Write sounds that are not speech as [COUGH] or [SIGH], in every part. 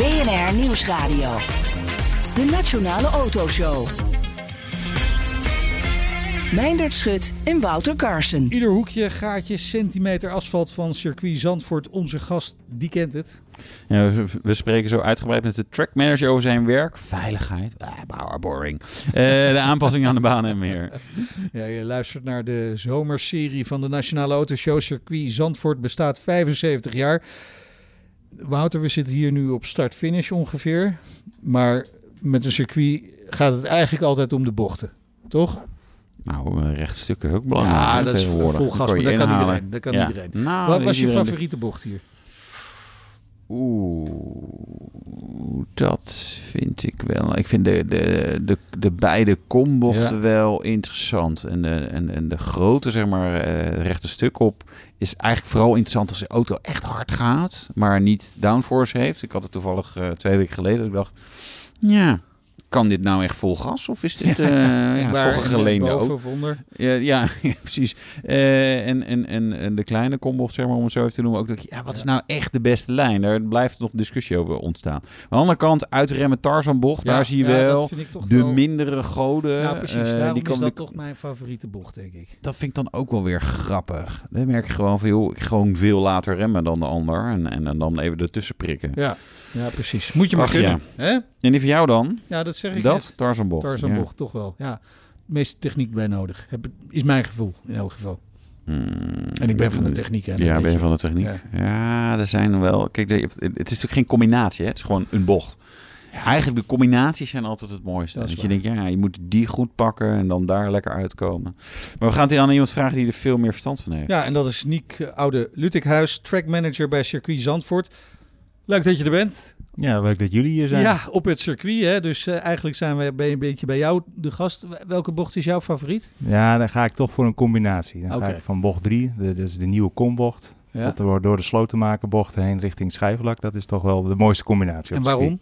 BNR Nieuwsradio. De Nationale Autoshow. Meindert Schut en Wouter Carson. Ieder hoekje, gaatje, centimeter asfalt van circuit Zandvoort. Onze gast, die kent het. Ja, we, spreken zo uitgebreid met de trackmanager over zijn werk. Veiligheid, ah, boring. Eh, de aanpassing aan de baan en meer. [LAUGHS] Ja, je luistert naar de zomerserie van de Nationale Autoshow. Circuit Zandvoort bestaat 75 jaar. Wouter, we zitten hier nu op start-finish ongeveer. Maar met een circuit gaat het eigenlijk altijd om de bochten, toch? Nou, een rechtstuk is ook belangrijk. Ja, dat is vol gas, maar dat kan iedereen. Dat kan Ja. iedereen. Nou, Wat was je favoriete bocht hier? Oeh, dat vind ik wel. Ik vind de, de, de, de beide kombochten Ja. wel interessant. En de, en, en de grote, zeg maar, eh, rechte stuk op is eigenlijk vooral interessant als de auto echt hard gaat, maar niet downforce heeft. Ik had het toevallig eh, twee weken geleden. Ik dacht, ja, kan dit nou echt vol gas? Of is dit [LAUGHS] ja, Waar- geleende auto? of onder? Ja, ja, [LAUGHS] ja, precies. Eh, en, en, en, en de kleine kombocht, zeg maar, om het zo even te noemen, ook dat ja, wat is nou echt de beste lijn? Daar blijft nog discussie over ontstaan. Aan de andere kant, uitremmen Tarzanbocht, Ja, daar zie je ja, wel de wel- mindere goden. Nou, precies. eh, die is dat de- toch mijn favoriete bocht, denk ik. dat vind ik dan ook wel weer grappig. Dan merk je gewoon van, joh, ik gewoon veel later remmen dan de ander. En, en, en dan even ertussen prikken. Ja, ja precies. Moet je maar Ach, kunnen. Hè? En die van jou dan? Ja, dat zeg ik Dat? Tarzanbocht. Tarzanbocht, toch wel. Ja, de meeste techniek bij nodig. Heb, is mijn gevoel, in elk geval. Ja. Mm, En ik ben van de techniek. Hè, Ja, ben je van de techniek? Ja. Ja, er zijn wel... Kijk, het is natuurlijk geen combinatie, hè? Het is gewoon een bocht. Eigenlijk de combinaties zijn altijd het mooiste. Dat je denkt, ja, je moet die goed pakken en dan daar lekker uitkomen. Maar we gaan het hier aan iemand vragen die er veel meer verstand van heeft. Ja, en dat is Niek eh, Oude Lutikhuis, trackmanager bij Circuit Zandvoort. Leuk dat je er bent. Ja, leuk dat jullie hier zijn. Ja, op het circuit. Hè? Dus eh, eigenlijk zijn we een beetje bij jou de gast. Welke bocht is jouw favoriet? Ja, dan ga ik toch voor een combinatie. Dan ga ik van bocht 3, de, dat is de nieuwe kombocht, Ja. tot door, door de slotenmakerbocht heen richting Schijfvlak. Dat is toch wel de mooiste combinatie. En het waarom?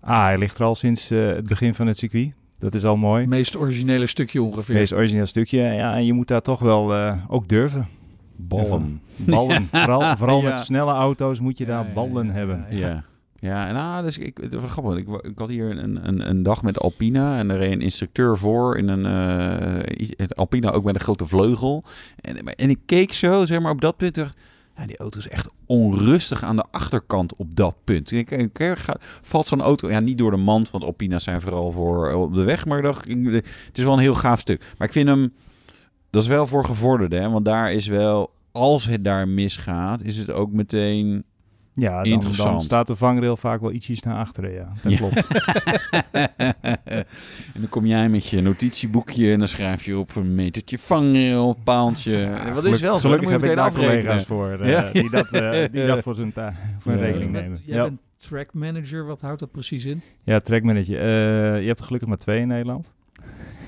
Ah, hij ligt er al sinds eh, het begin van het circuit. Dat is al mooi. Het meest originele stukje Het ongeveer. meest origineel stukje. Ja, en je moet daar toch wel eh, ook durven. Ballen. Ballen. [LAUGHS] Vooral, vooral Ja. met snelle auto's moet je daar ja, ballen ja, hebben. ja, Ja. Ja, nou, dus ik, het was grappig. Ik, ik had hier een, een, een dag met Alpina en er reed een instructeur voor in een eh, Alpina ook met een grote vleugel. En, en ik keek zo, zeg maar, op dat punt. dacht, ja, die auto is echt onrustig aan de achterkant op dat punt. Ik, ik, ik- ga- valt zo'n auto, ja, niet door de mand, want Alpina's zijn vooral voor eh, op de weg. Maar dacht, het is wel een heel gaaf stuk. Maar ik vind hem, dat is wel voor gevorderden, hè, want daar is wel, als het daar misgaat, is het ook meteen Ja, dan, Interessant. dan staat de vangrail vaak wel ietsjes naar achteren. Ja, dat Ja. klopt. [LAUGHS] en dan kom jij met je notitieboekje en dan schrijf je op een metertje vangrail, paaltje. Wat is wel Gelukkig heb moet je ik meteen daar afrekenen. collega's voor eh, Ja. die dat, eh, [LAUGHS] die dat voor zijn, ta- voor hun Ja. rekening nemen. Jij Ja, bent trackmanager. Wat houdt dat precies in? ja trackmanager. Eh, je hebt er gelukkig maar twee in Nederland.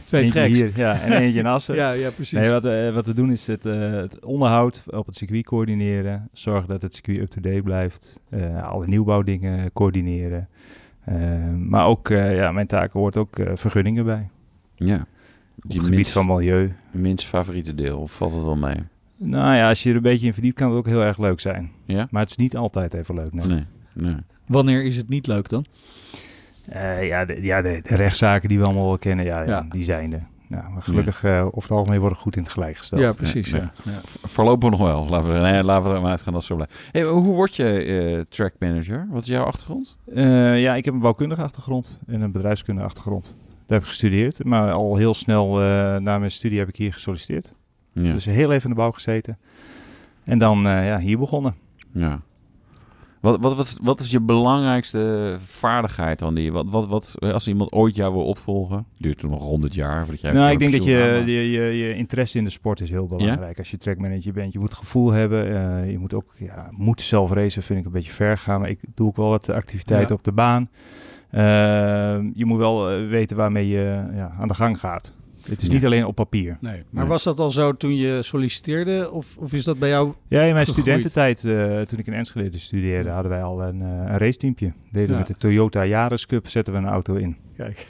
Twee Eentje tracks. Hier, ja, en eentje in [LAUGHS] Assen. Ja, ja, precies. Nee, wat, eh, wat we doen is het, eh, het onderhoud op het circuit coördineren. Zorgen dat het circuit up-to-date blijft. eh, alle nieuwbouwdingen coördineren. Maar ook, eh, ja, mijn taken hoort ook eh, vergunningen bij. Ja. Op Die het gebied minst, van milieu. minst favoriete deel, of valt het wel mee? Nou ja, als je er een beetje in verdiept, kan het ook heel erg leuk zijn. Ja? Maar het is niet altijd even leuk. Nee. Nee. nee. Wanneer is het niet leuk dan? Eh, ja, de, ja de, de rechtszaken die we allemaal wel kennen, ja, Ja. die zijn er. Ja, maar gelukkig, eh over het algemeen worden goed in het gelijk gesteld. Ja, precies. Ja. Ja. Voorlopig nog wel. Laten we, nee, laten we er maar uitgaan dat zo blijft. Hey, hoe word je eh track manager? Wat is jouw achtergrond? Ja, ik heb een bouwkundige achtergrond en een bedrijfskundige achtergrond. Daar heb ik gestudeerd, maar al heel snel na mijn studie heb ik hier gesolliciteerd. Ja. Dus heel even in de bouw gezeten. En dan ja, hier begonnen. ja. Wat, wat, wat, wat is je belangrijkste vaardigheid dan? Die, wat, wat, wat, als iemand ooit jou wil opvolgen, duurt het nog 100 jaar voordat jij Nou, ik denk dat je, je, je, je interesse in de sport is heel belangrijk. Als je trackmanager bent, je moet gevoel hebben. eh, je moet ook, ja, moet zelf racen vind ik een beetje ver gaan. Maar ik doe ook wel wat activiteiten Ja. op de baan. Eh, je moet wel eh, weten waarmee je ja, aan de gang gaat. Het is Ja. niet alleen op papier. Nee. Maar Nee. was dat al zo toen je solliciteerde? Of, of is dat bij jou... Ja, in mijn Gegroeid. studententijd, eh, toen ik in Enschede studeerde, hadden wij al een, eh, een raceteampje. Deden we Ja. met de Toyota Yaris Cup, zetten we een auto in. Kijk. Ja,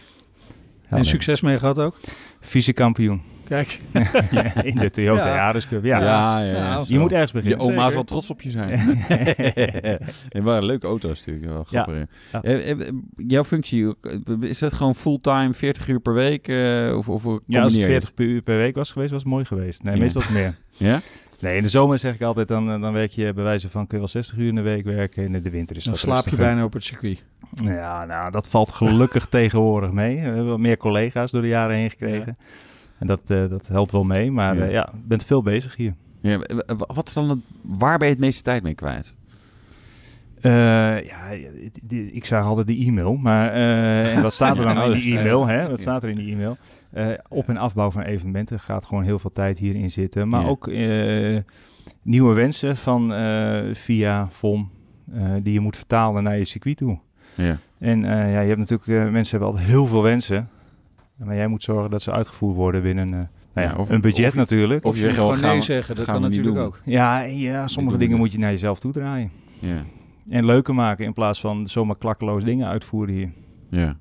en nee. succes mee gehad ook? Vice-kampioen Kijk. [LAUGHS] in de Toyota Ja. Yaris Cup. Ja. Ja, ja, Nou. Je moet ergens Je beginnen. oma Zeker. zal trots op je zijn. Het [LAUGHS] [LAUGHS] waren leuke auto's natuurlijk. Wel grappig. Eh, eh, Jouw functie, is dat gewoon fulltime 40 uur per week? eh, of, of Ja, als combineer het je 40 per uur per week was geweest, was het mooi geweest. Nee, Ja. meestal meer. Ja? Nee, in de zomer zeg ik altijd, dan, dan werk je bij wijze van, kun je wel 60 uur in de week werken. En in de winter is Dan dat slaap je bijna op het circuit. Ja, nou, dat valt gelukkig tegenwoordig mee. We hebben wat meer collega's door de jaren heen gekregen. En dat, eh, dat helpt wel mee. Maar Ja. je bent veel bezig hier. Ja, wat is dan het, waar ben je het meeste tijd mee kwijt? Eh, ja, ik zag altijd de e-mail. Maar eh, en wat staat er [LAUGHS] dan in die eh, e-mail? Hè? Wat staat er in die e-mail? Eh, op- en afbouw van evenementen gaat gewoon heel veel tijd hierin zitten. Maar Ja. ook eh, nieuwe wensen van eh, via VOM eh, die je moet vertalen naar je circuit toe. Ja. En eh, ja, je hebt natuurlijk, eh, mensen hebben altijd heel veel wensen. Maar jij moet zorgen dat ze uitgevoerd worden binnen eh, nou ja, Ja, of- een budget of je- natuurlijk. of Of je je moet zegt wel, gewoon gaan nee we- zeggen. Dat kan natuurlijk doen. ook. ja, ja, sommige dingen we. moet je naar jezelf toe draaien. Ja. En leuker maken in plaats van zomaar klakkeloos dingen uitvoeren hier. ja.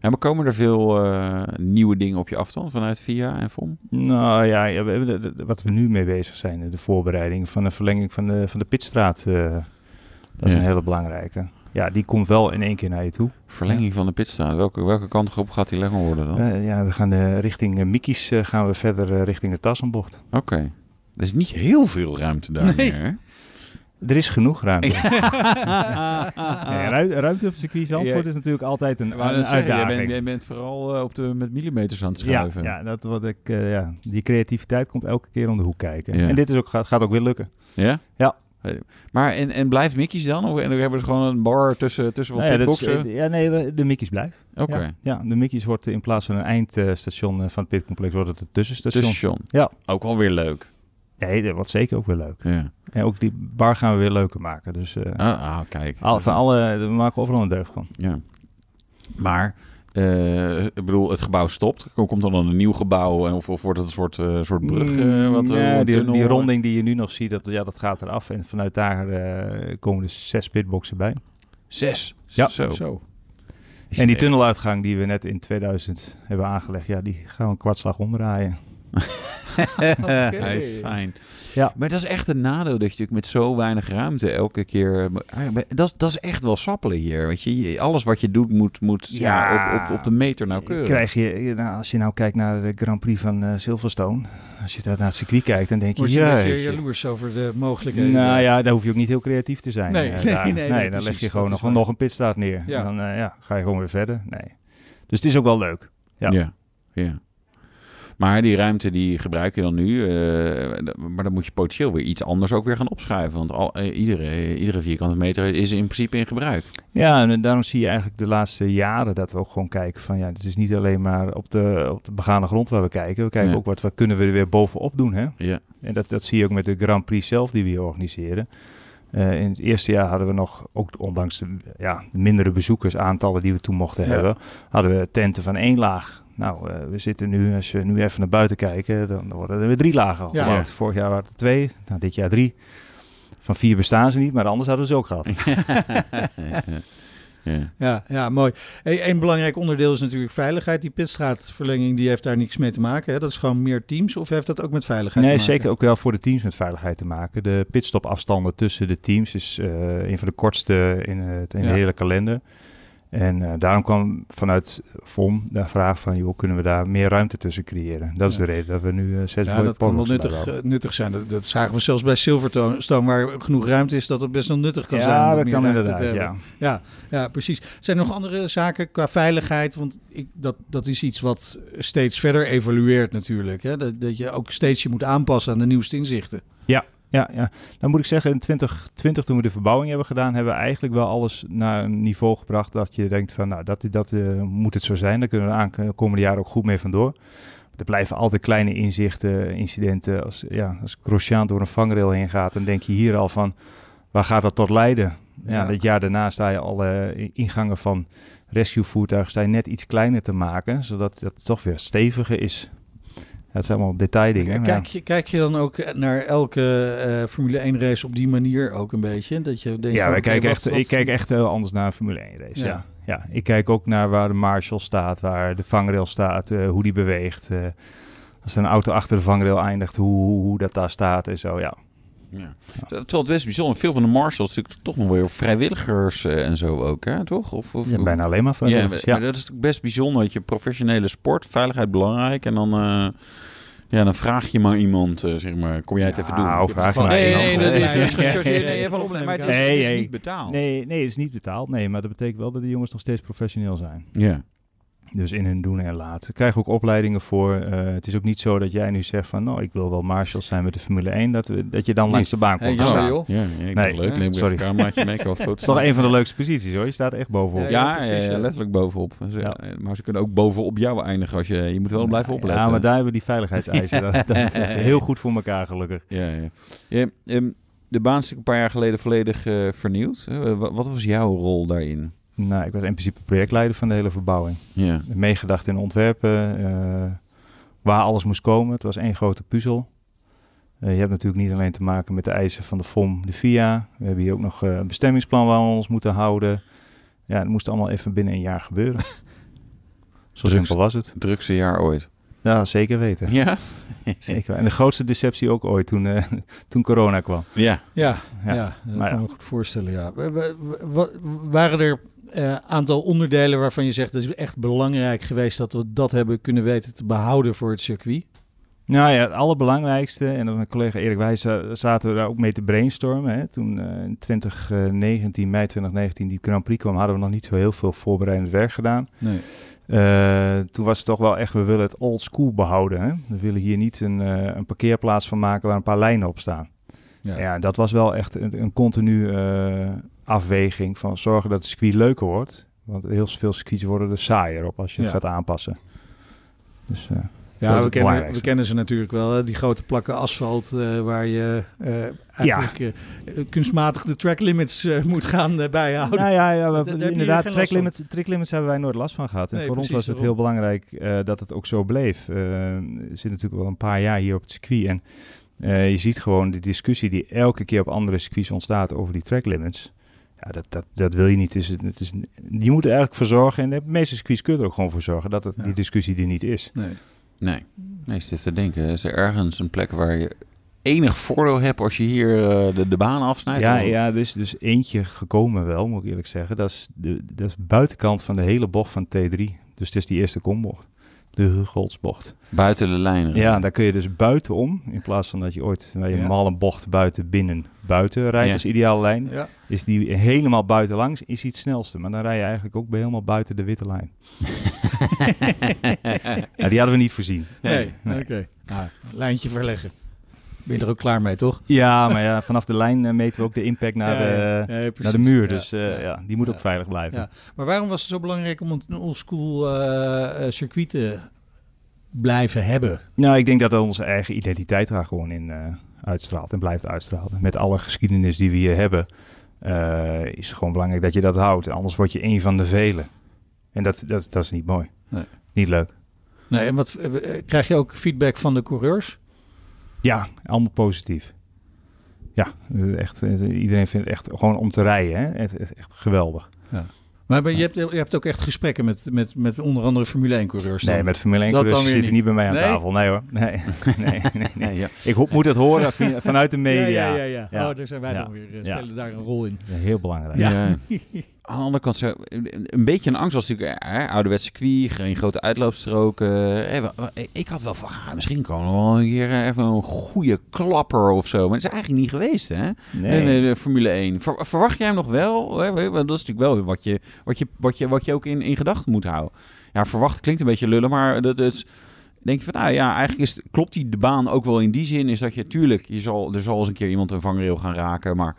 Ja, maar komen er veel eh, nieuwe dingen op je af dan vanuit VIA en VOM? Nou ja, ja, we hebben de- de- wat we nu mee bezig zijn, de voorbereiding van de verlenging van de, van de pitstraat. eh, dat is Ja. een hele belangrijke. Ja, die komt wel in één keer naar je toe. Verlenging van de pitstraat. Welke, welke kant op gaat die langer worden dan? Eh, ja, we gaan richting uh, Mickey's gaan we verder richting de Tassenbocht. Oké. Er is niet heel veel ruimte daar Nee. meer, hè? Er is genoeg ruimte. [LAUGHS] Ru- ruimte op het circuit Zandvoort Ja. is natuurlijk altijd een, jij uitdaging. bent, jij bent vooral op de, met millimeters aan het ja, schuiven. ja, dat wat ik, ja, die creativiteit komt elke keer om de hoek kijken. Ja. En dit is ook, gaat, gaat ook weer lukken. Ja? Ja. Maar en, en blijft Mickey's dan? Of en dan hebben ze gewoon een bar tussen, tussen wat Nou ja, dat is, pitboxen? eh, ja, nee, de Mickey's blijft. Oké. Ja, ja, de Mickey's wordt in plaats van een eindstation eh, van het pitcomplex, wordt het een tussenstation. Tussenstation. Ja. Ook wel weer leuk. Nee, dat wordt zeker ook weer leuk. Ja. En ook die bar gaan we weer leuker maken. Dus eh, Ah, ah, kijk. al, van alle, we maken overal een deugd van. Ja. Maar, eh, ik bedoel, het gebouw stopt. Komt dan een nieuw gebouw? En of, of wordt het een soort, eh, soort brug? eh, wat, eh, Nee, een die, die ronding die je nu nog ziet, dat, ja, dat gaat eraf. En vanuit daar eh, komen er zes pitboxen bij. Zes. Ja. Zo. Zo. En die tunneluitgang die we net in 2000 hebben aangelegd, ja, die gaan we een kwartslag omdraaien. [LAUGHS] Hey, fijn. Ja. Maar dat is echt een nadeel dat je natuurlijk met zo weinig ruimte elke keer... Ah, Dat, is- dat is echt wel sappelen hier. Weet je? Je- Alles wat je doet moet, moet ja, Ja. op, op, op de meter nauwkeurig. Krijg je, nou, als je nou kijkt naar de Grand Prix van eh, Silverstone, als je daar naar het circuit kijkt, dan denk je, Word je een ja. beetje jaloers over de mogelijkheden? Nou ja, daar hoef je ook niet heel creatief te zijn. Nee, eh, nee, [LAUGHS] daar. nee, nee, dan precies, leg je gewoon nog, waar. nog een pitstaat neer. Ja. En dan eh, ja, ga je gewoon weer verder. Nee. Dus het is ook wel leuk. Ja. Ja. ja. Maar die ruimte die gebruik je dan nu. eh, maar dan moet je potentieel weer iets anders ook weer gaan opschuiven. Want al, eh, iedere, iedere vierkante meter is in principe in gebruik. Ja, en daarom zie je eigenlijk de laatste jaren dat we ook gewoon kijken van ja, het is niet alleen maar op de, op de begane grond waar we kijken. We kijken ook wat, wat kunnen we er weer bovenop doen. Hè? Ja. En dat, dat zie je ook met de Grand Prix zelf die we hier organiseren. Eh, in het eerste jaar hadden we nog, ook ondanks de, ja, mindere bezoekersaantallen die we toen mochten Ja. hebben, hadden we tenten van één laag. Nou, eh, we zitten nu, als we nu even naar buiten kijken, dan worden er weer drie lagen Ja. Vorig jaar waren er twee, nou, dit jaar drie. Van vier bestaan ze niet, maar anders hadden we ze ook gehad. [LAUGHS] [LAUGHS] ja. Ja, ja, mooi. Hey, een belangrijk onderdeel is natuurlijk veiligheid. Die pitstraatverlenging die heeft daar niks mee te maken. Hè? Dat is gewoon meer teams of heeft dat ook met veiligheid Nee, te maken? zeker ook wel voor de teams met veiligheid te maken. De pitstopafstanden tussen de teams is eh, een van de kortste in, het, in Ja. de hele kalender. En eh, daarom kwam vanuit VOM de vraag van, joh, kunnen we daar meer ruimte tussen creëren? Dat is Ja. de reden dat we nu eh, zes Ja, dat kan wel nuttig, eh, nuttig zijn. Dat, dat zagen we zelfs bij Silverstone, waar genoeg ruimte is, dat het best wel nuttig kan zijn. Ja, dat kan inderdaad, hebben. ja. Ja, precies. Zijn er nog andere zaken qua veiligheid? Want ik, dat, dat is iets wat steeds verder evolueert natuurlijk. Hè? Dat, dat je ook steeds je moet aanpassen aan de nieuwste inzichten. Ja, Ja, ja, dan moet ik zeggen, in 2020 toen we de verbouwing hebben gedaan, hebben we eigenlijk wel alles naar een niveau gebracht dat je denkt van, nou, dat, dat eh, moet het zo zijn. Daar kunnen we de komende jaren ook goed mee vandoor. Er blijven altijd kleine inzichten, incidenten. Als, ja, als Grosjean door een vangrail heen gaat, dan denk je hier al van, waar gaat dat tot leiden? Ja, Ja. jaar daarna sta je alle ingangen van rescuevoertuigen sta je net iets kleiner te maken, zodat dat toch weer steviger is. Het zijn allemaal detaildingen. Kijk je, kijk je dan ook naar elke eh, Formule 1 race op die manier ook een beetje? Dat je denkt Ja, van, kijken echt, wat- ik kijk echt heel anders naar een Formule 1 race. Ja. Ja. Ja. ik kijk ook naar waar de Marshall staat, waar de vangrail staat, eh, hoe die beweegt. eh, als er een auto achter de vangrail eindigt, hoe, hoe, hoe dat daar staat en zo, ja. Ja. Terwijl het best bijzonder. Veel van de marshals natuurlijk toch nog weer vrijwilligers eh, en zo ook, hè? Toch? Of, of, Ja, bijna alleen maar Ja, vrijwilligers. maar Ja, dat is best bijzonder. Dat je professionele sport, veiligheid belangrijk. En dan, eh, ja, dan vraag je maar iemand, eh, zeg maar, kom jij het even doen? Nou, vraag je nee, maar nee, iemand. nee, dat is, Nee, is nee, gechargeerd. [LAUGHS] nee, Nee, even opnemen. Maar het is, Nee, het is nee. niet betaald. Nee, nee, het is niet betaald. Nee, maar dat betekent wel dat de jongens nog steeds professioneel zijn. Ja. Dus in hun doen en laten. Ze krijgen ook opleidingen voor. eh, het is ook niet zo dat jij nu zegt van... nou, ik wil wel marshals zijn met de Formule 1. Dat, we- dat je dan langs de baan Hey, komt. jammer, staan. joh. Ja, ja, ik Nee. vind het leuk. Neem ik Sorry. een cameraatje mee. Ik wil [LAUGHS] Het is toch een van de leukste posities hoor. Je staat echt bovenop. Ja, Ja, precies, ja, ja. letterlijk bovenop. Ze- Ja. Maar ze kunnen ook bovenop jou eindigen. Als je, je moet wel blijven opletten. Ja, maar daar hebben we die veiligheidseisen. [LAUGHS] dat, dat is heel goed voor elkaar gelukkig. Ja, ja. ja ehm, de baan is natuurlijk een paar jaar geleden volledig eh, vernieuwd. Eh, wa- wat was jouw rol daarin? Nou, ik was in principe projectleider van de hele verbouwing. Ja. Meegedacht in ontwerpen. eh, waar alles moest komen. Het was één grote puzzel. Eh, je hebt natuurlijk niet alleen te maken met de eisen van de FOM, de FIA. We hebben hier ook nog eh, een bestemmingsplan waar we ons moeten houden. Ja, het moest allemaal even binnen een jaar gebeuren. [LAUGHS] Zo Drugs. simpel was het. Drukste jaar ooit. Ja, zeker weten. Ja? [LAUGHS] Zeker. En de grootste deceptie ook ooit toen, eh, [LAUGHS] toen corona kwam. Ja. Ja, ja. Ja. dat Maar kan ja. me goed voorstellen. Ja. Wa- wa- wa- waren er een aantal onderdelen waarvan je zegt dat is echt belangrijk geweest dat we dat hebben kunnen weten te behouden voor het circuit? Nou ja, het allerbelangrijkste, en dan mijn collega Erik Wijs eh, zaten we daar ook mee te brainstormen. Hè. Toen eh, in 2019, mei 2019, die Grand Prix kwam, hadden we nog niet zo heel veel voorbereidend werk gedaan. Nee. Eh, toen was het toch wel echt, we willen het old school behouden. Hè. We willen hier niet een, eh, een parkeerplaats van maken waar een paar lijnen op staan. Ja. Ja, dat was wel echt een, een continu eh, afweging van zorgen dat het circuit leuker wordt. Want heel veel circuits worden er saaier op als je het Ja. gaat aanpassen. Dus eh, Ja, we kennen, we kennen ze natuurlijk wel. Hè? Die grote plakken asfalt eh, waar je eh, eigenlijk kunstmatig de track limits moet gaan bijhouden. Nou ja, ja we- [LAUGHS] inderdaad, track limits, track limits hebben wij nooit last van gehad. En Nee, voor ons was het heel belangrijk dat het ook zo bleef. We zitten natuurlijk wel een paar jaar hier op het circuit. En je ziet gewoon de discussie die elke keer op andere circuits ontstaat over die track limits. Ja, dat, dat, dat wil je niet. Het is, het is, je moet er eigenlijk voor zorgen. En de meeste circuits kunnen er ook gewoon voor zorgen dat het, Ja. die discussie er niet is. Nee. Nee. Nee, ik zit te denken. Is er ergens een plek waar je enig voordeel hebt als je hier eh, de, de baan afsnijdt? Ja, ja dus, dus eentje gekomen wel, moet ik eerlijk zeggen. Dat is de, dat is de buitenkant van de hele bocht van T3. Dus het is die eerste kombocht. De Hugoldsbocht. Buiten de lijnen. Ja, daar kun je dus buitenom, in plaats van dat je ooit bij je Ja. malle bocht buiten, binnen, buiten rijdt Ja. als ideale lijn, Ja. is die helemaal buitenlangs, is die het snelste. Maar dan rij je eigenlijk ook bij helemaal buiten de witte lijn. [LAUGHS] ja, die hadden we niet voorzien. Nee, Nee. oké. Nou, lijntje verleggen. Ben je er ook klaar mee, toch? Ja, maar ja, vanaf de lijn eh, meten we ook de impact naar, Ja, de, naar de muur. Dus eh, ja. die moet ook veilig blijven. Ja. Maar waarom was het zo belangrijk om een oldschool eh circuit te blijven hebben? Nou, ik denk dat onze eigen identiteit daar gewoon in uitstraalt en blijft uitstralen. Met alle geschiedenis die we hier hebben, is het gewoon belangrijk dat je dat houdt. Anders word je een van de velen. En dat, dat, dat is niet mooi. Nee. Niet leuk. Nee, en wat, krijg je ook feedback van de coureurs? Ja, allemaal positief. Ja, eh, echt, eh, iedereen vindt het echt gewoon om te rijden. Hè? Echt, echt, echt geweldig. Maar ben- je hebt, je hebt ook echt gesprekken met, met, met onder andere Formule 1 coureurs. dan? Nee, met Formule 1 Dat dan coureurs weer zitten niet. niet bij mij aan Nee? tafel. Nee hoor. Nee, [LAUGHS] nee, nee, nee. Nee, ja. Ik ho- moet het horen vanuit de media. Ja, ja, ja. ja. Ja. Oh, daar zijn wij Ja. dan weer. eh, Ja. spelen daar een rol in. Heel belangrijk. Ja. [LAUGHS] Aan de andere kant, een beetje een angst was natuurlijk hè, ouderwets circuit, geen grote uitloopstroken. Wa- Ik had wel van, ah, misschien komen we wel een keer eh, even een goede klapper of zo. Maar dat is eigenlijk niet geweest, hè? Nee. De, de Formule 1. Ver- verwacht jij hem nog wel? Hè? Want Dat is natuurlijk wel wat je, wat je, wat je, wat je ook in, in gedachten moet houden. Ja, verwacht klinkt een beetje lullen, maar dat is... denk je van, nou ja, eigenlijk is, klopt die de baan ook wel in die zin, is dat je, tuurlijk, je zal, er zal eens een keer iemand een vangrail gaan raken, maar...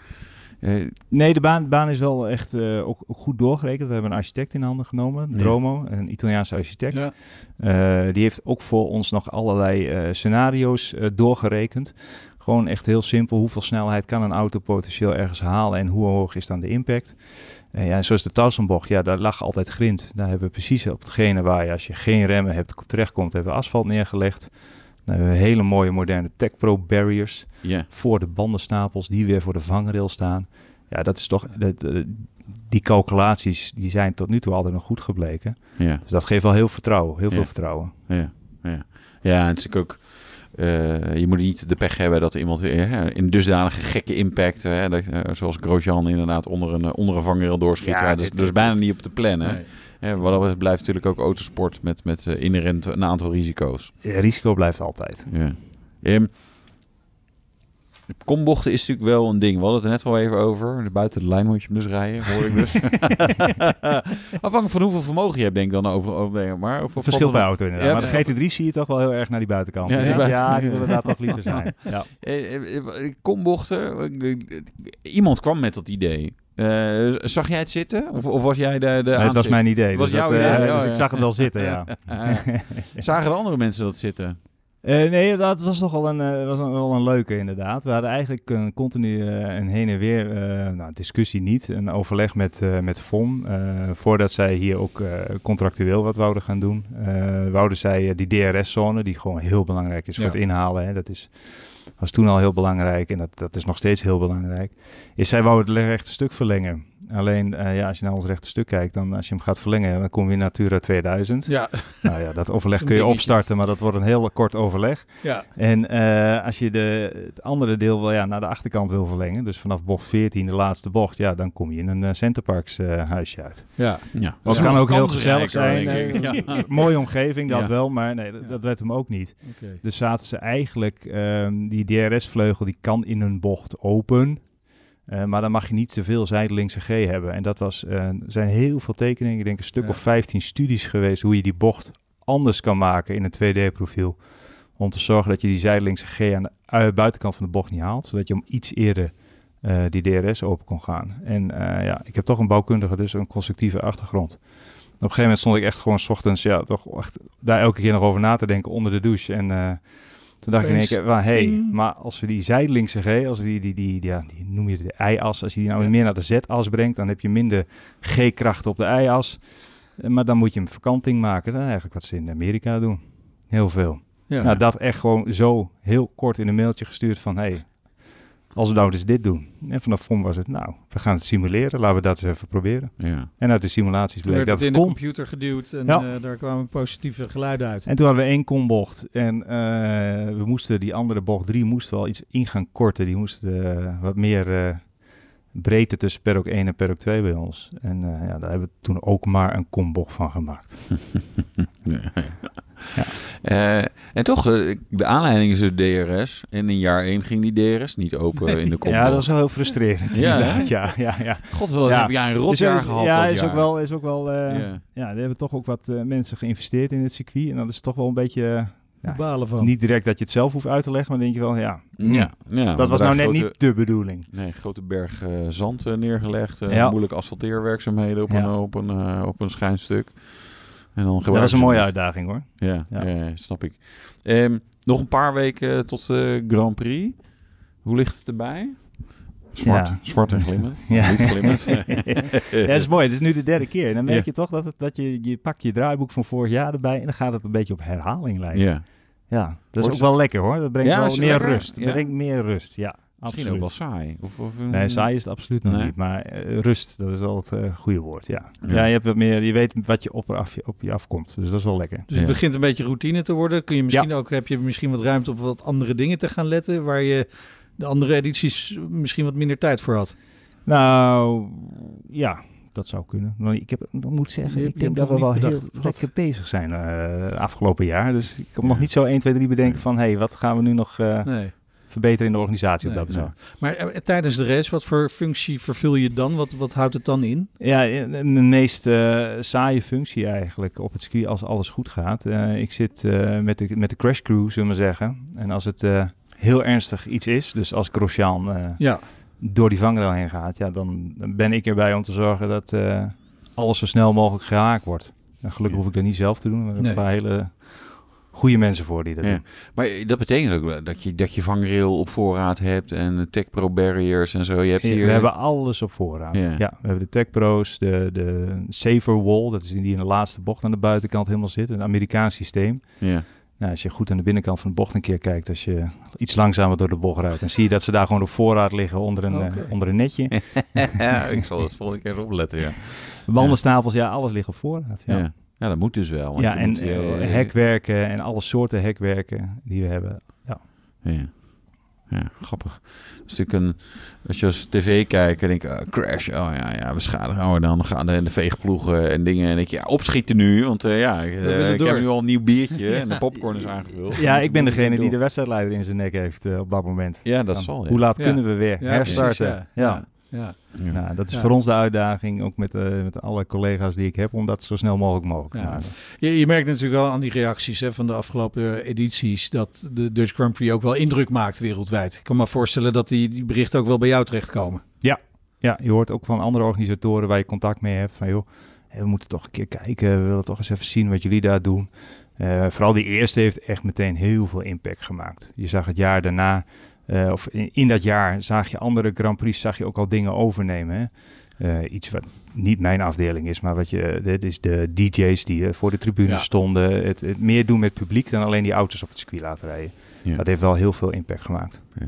eh, Nee, de baan, de baan is wel echt eh, ook, ook goed doorgerekend. We hebben een architect in handen genomen, Ja. Dromo, een Italiaanse architect. Ja. Eh, die heeft ook voor ons nog allerlei scenario's doorgerekend. Gewoon echt heel simpel. Hoeveel snelheid kan een auto potentieel ergens halen en hoe hoog is dan de impact? Ja, zoals de Towsonbocht, ja, daar lag altijd grind. Daar hebben we precies op hetgene waar je als je geen remmen hebt terechtkomt, hebben we asfalt neergelegd. Dan hebben we hele mooie moderne Tech Pro barriers ja, voor de bandenstapels die weer voor de vangrail staan. Ja, dat is toch. dat- dat- die calculaties die zijn tot nu toe altijd nog goed gebleken. ja. Dus dat geeft wel heel vertrouwen, heel veel vertrouwen. Ja, ja. ja het is ook... eh, je moet niet de pech hebben dat iemand eh, in dusdanige gekke impact, hè, dat, eh, zoals Grosjean inderdaad onder een, eh, onder een vangrail doorschiet. Ja, Ja, dat, is, dat bijna niet op te plannen. Nee. Hè, wat dat blijft natuurlijk ook autosport met, met eh, inherent een aantal risico's. Ja, risico blijft altijd. Ja. Ehm, kombochten is natuurlijk wel een ding. We hadden het er net al even over. Buiten de lijn moet je hem dus rijden, hoor ik dus. [LAUGHS] Afhankelijk van hoeveel vermogen je hebt, denk ik dan over. over maar, of, Verschil bij auto inderdaad. Ja, maar de GT3 zie je toch wel heel erg naar die buitenkant. Ja, die ja, buitenkant, die ja. willen daar toch liever zijn. [LAUGHS] Ja. Eh, eh, kombochten. Iemand kwam met dat idee. Eh, zag jij het zitten? Of, of was jij de, de Nee, het was mijn idee. Was dus jouw dat, eh, idee? Oh, dus ja. ik zag het wel [LAUGHS] zitten, ja. Zagen de andere mensen dat zitten? Eh, nee, dat was toch wel een, eh, was een, wel een leuke inderdaad. We hadden eigenlijk een continu eh, een heen en weer, eh, nou discussie niet, een overleg met, eh met FOM. eh, voordat zij hier ook eh, contractueel wat wouden gaan doen. Eh, wouden zij eh, die DRS-zone, die gewoon heel belangrijk is voor het inhalen. Hè, dat is, was toen al heel belangrijk en dat, dat is nog steeds heel belangrijk. Is zij wouden het rechte stuk verlengen. Alleen, eh, ja, als je naar ons rechte stuk kijkt, dan als je hem gaat verlengen, dan kom je in Natura 2000. Ja, Nou ja, dat overleg [LAUGHS] kun je dingetje. opstarten, maar dat wordt een heel kort overleg. ja. En eh, als je de, het andere deel wel ja, naar de achterkant wil verlengen, dus vanaf bocht 14, de laatste bocht, ja, dan kom je in een eh, Centerparks eh, huisje uit. ja. Ja. Dat kan ook heel gezellig zijn. [LAUGHS] Mooie omgeving, dat Ja. wel, maar nee, dat, Ja. dat werd hem ook niet. Oké. Dus zaten ze eigenlijk, ehm, die DRS-vleugel, die kan in een bocht open. Eh, maar dan mag je niet te veel zijdelingse G hebben. En dat was, eh, er zijn heel veel tekeningen, ik denk een stuk Ja. of 15 studies geweest, hoe je die bocht anders kan maken in een 2D-profiel. Om te zorgen dat je die zijdelingse G aan de ui- buitenkant van de bocht niet haalt. Zodat je om iets eerder eh, die DRS open kon gaan. En eh, ja, ik heb toch een bouwkundige, dus een constructieve achtergrond. Op een gegeven moment stond ik echt gewoon 's ochtends, ja, toch echt daar elke keer nog over na te denken onder de douche. En eh, toen dacht ik in één keer, hé, hey, maar als we die zijdelingse G, als we die, die, die, die, ja, die noem je de I-as, als je die nou Ja. meer naar de Z-as brengt, dan heb je minder G-kracht op de I-as. Eh, Maar dan moet je een verkanting maken. Is eigenlijk wat ze in Amerika doen. Heel veel. Ja. Nou, dat echt gewoon zo heel kort in een mailtje gestuurd van... hey, als we nou dus dit doen. En vanaf FOM was het, nou, we gaan het simuleren. Laten we dat eens even proberen. Ja. En uit de simulaties bleek werd dat het het in de computer geduwd en Ja. eh, daar kwamen positieve geluiden uit. En toen hadden we één kombocht. En eh, we moesten die andere bocht 3 moesten wel iets in gaan korten. Die moesten eh, wat meer eh, breedte tussen perk 1 en perk 2 bij ons. En eh, ja, daar hebben we toen ook maar een kombocht van gemaakt. [LAUGHS] Eh, en toch, eh, de aanleiding is dus DRS. En in jaar 1 ging die DRS niet open in de kombocht. [LAUGHS] Ja, dat was wel heel frustrerend. Ja, inderdaad. ja, ja, ja. God, wel Ja. heb jij een Dus rotjaar is- gehad ja, is jaar. ook wel, is ook wel Ja. er hebben toch ook wat mensen geïnvesteerd in het circuit. En dat is toch wel een beetje. Balen van. niet direct dat je het zelf hoeft uit te leggen, maar dan denk je wel, ja, Ja, ja, dat was nou net grote- niet de bedoeling. Nee, grote berg eh, zand eh, neergelegd. eh, Ja. Moeilijke asfalteerwerkzaamheden op, Ja. een, op, een, eh, op een schijnstuk. En dan Dat was een mooie uitdaging hoor. Ja, Ja. ja. snap ik. Ehm, nog een paar weken tot de Grand Prix. Hoe ligt het erbij? Zwart, Ja. zwart en glimmend. [LAUGHS] Ja. Niet glimmend. [LAUGHS] Ja, dat is mooi. Het is nu de derde keer. En dan merk Ja. je toch dat, het, dat je, je pakt je draaiboek van vorig jaar erbij en dan gaat het een beetje op herhaling lijken. Ja, ja. dat is Wordt ook wel lekker hoor. Dat brengt Ja, wel meer lekker? rust. Ja. brengt meer rust, ja. Misschien absoluut. ook wel saai. Of, of, Nee, saai is het absoluut nog Nee. niet. Maar eh, rust, dat is wel het eh, goede woord, ja. Ja. ja. je, hebt wat meer, je weet wat je op, af, op je afkomt. Dus dat is wel lekker. Dus het Ja. begint een beetje routine te worden. Kun je misschien ook, heb je misschien wat ruimte op wat andere dingen te gaan letten, waar je de andere edities misschien wat minder tijd voor had. Nou, ja, dat zou kunnen. Maar ik heb, dan moet zeggen, Je- ik denk dat we wel heel lekker bezig zijn eh afgelopen jaar. Dus ik kan nog niet zo 1, 2, 3 bedenken Nee. van... hé, hey, wat gaan we nu nog eh, Nee. verbeteren in de organisatie op Nee, dat bezig. Maar eh, tijdens de race, wat voor functie vervul je dan? Wat, wat houdt het dan in? Ja, mijn meest saaie functie eigenlijk op het ski als alles goed gaat. Ik zit met, de, met de crash crew, zullen we maar zeggen. En als het heel ernstig iets is, dus als Grosjean Ja, door die vangrail heen gaat, ja, dan dan ben ik erbij om te zorgen dat eh, alles zo snel mogelijk gehaakt wordt. En gelukkig hoef ik dat niet zelf te doen. Er zijn Nee. een paar hele goede mensen voor die dat Ja. doen. Maar dat betekent ook dat je, dat je vangrail op voorraad hebt en Tech Pro barriers en zo. Je hebt hier... We hebben alles op voorraad. Ja. Ja. we hebben de Tech Pro's, de, de Safer Wall, dat is die in de laatste bocht aan de buitenkant helemaal zit. Een Amerikaans systeem. Ja. Nou, als je goed aan de binnenkant van de bocht een keer kijkt, als je iets langzamer door de bocht rijdt, dan zie je dat ze daar gewoon op voorraad liggen onder een, eh, onder een netje. ja, [LAUGHS] ik zal dat volgende keer opletten, ja. Wandelstapels, ja, alles ligt op voorraad. Ja. Ja, ja. dat moet dus wel. want ja en moet, eh, eh, hekwerken en alle soorten hekwerken die we hebben. Ja. Ja. Ja, grappig. Dat is natuurlijk een, als je als tv kijkt en denk je, ah, crash, oh ja, ja, we schade, oh, dan gaan de, de veegploegen en dingen. En denk je, ja, opschieten nu, want eh, ja, ik, eh, willen ik heb nu al een nieuw biertje [LAUGHS] en de popcorn is aangevuld. ja, ik ben degene die de wedstrijdleider in zijn nek heeft eh, op dat moment. Ja, dat Dan, zal, ja. Hoe laat Ja. kunnen we weer ja herstarten? precies, ja. Ja. ja. Ja. Nou, dat is Ja. voor ons de uitdaging, ook met, eh, met alle collega's die ik heb, om dat zo snel mogelijk mogelijk te Ja. maken. Je, je merkt natuurlijk wel aan die reacties hè, van de afgelopen edities dat de Dutch Grand Prix ook wel indruk maakt wereldwijd. Ik kan me voorstellen dat die, die berichten ook wel bij jou terechtkomen. Ja, je hoort ook van andere organisatoren waar je contact mee hebt van joh, we moeten toch een keer kijken, we willen toch eens even zien wat jullie daar doen. Eh, vooral die eerste heeft echt meteen heel veel impact gemaakt. Je zag het jaar daarna, eh, of in, in dat jaar zag je andere Grand Prix, zag je ook al dingen overnemen. Hè? Eh, iets wat niet mijn afdeling is, maar wat je, dit is de DJ's die eh, voor de tribune Ja. stonden. Het, het meer doen met publiek dan alleen die auto's op het circuit laten rijden. Ja. Dat heeft wel heel veel impact gemaakt. Ja.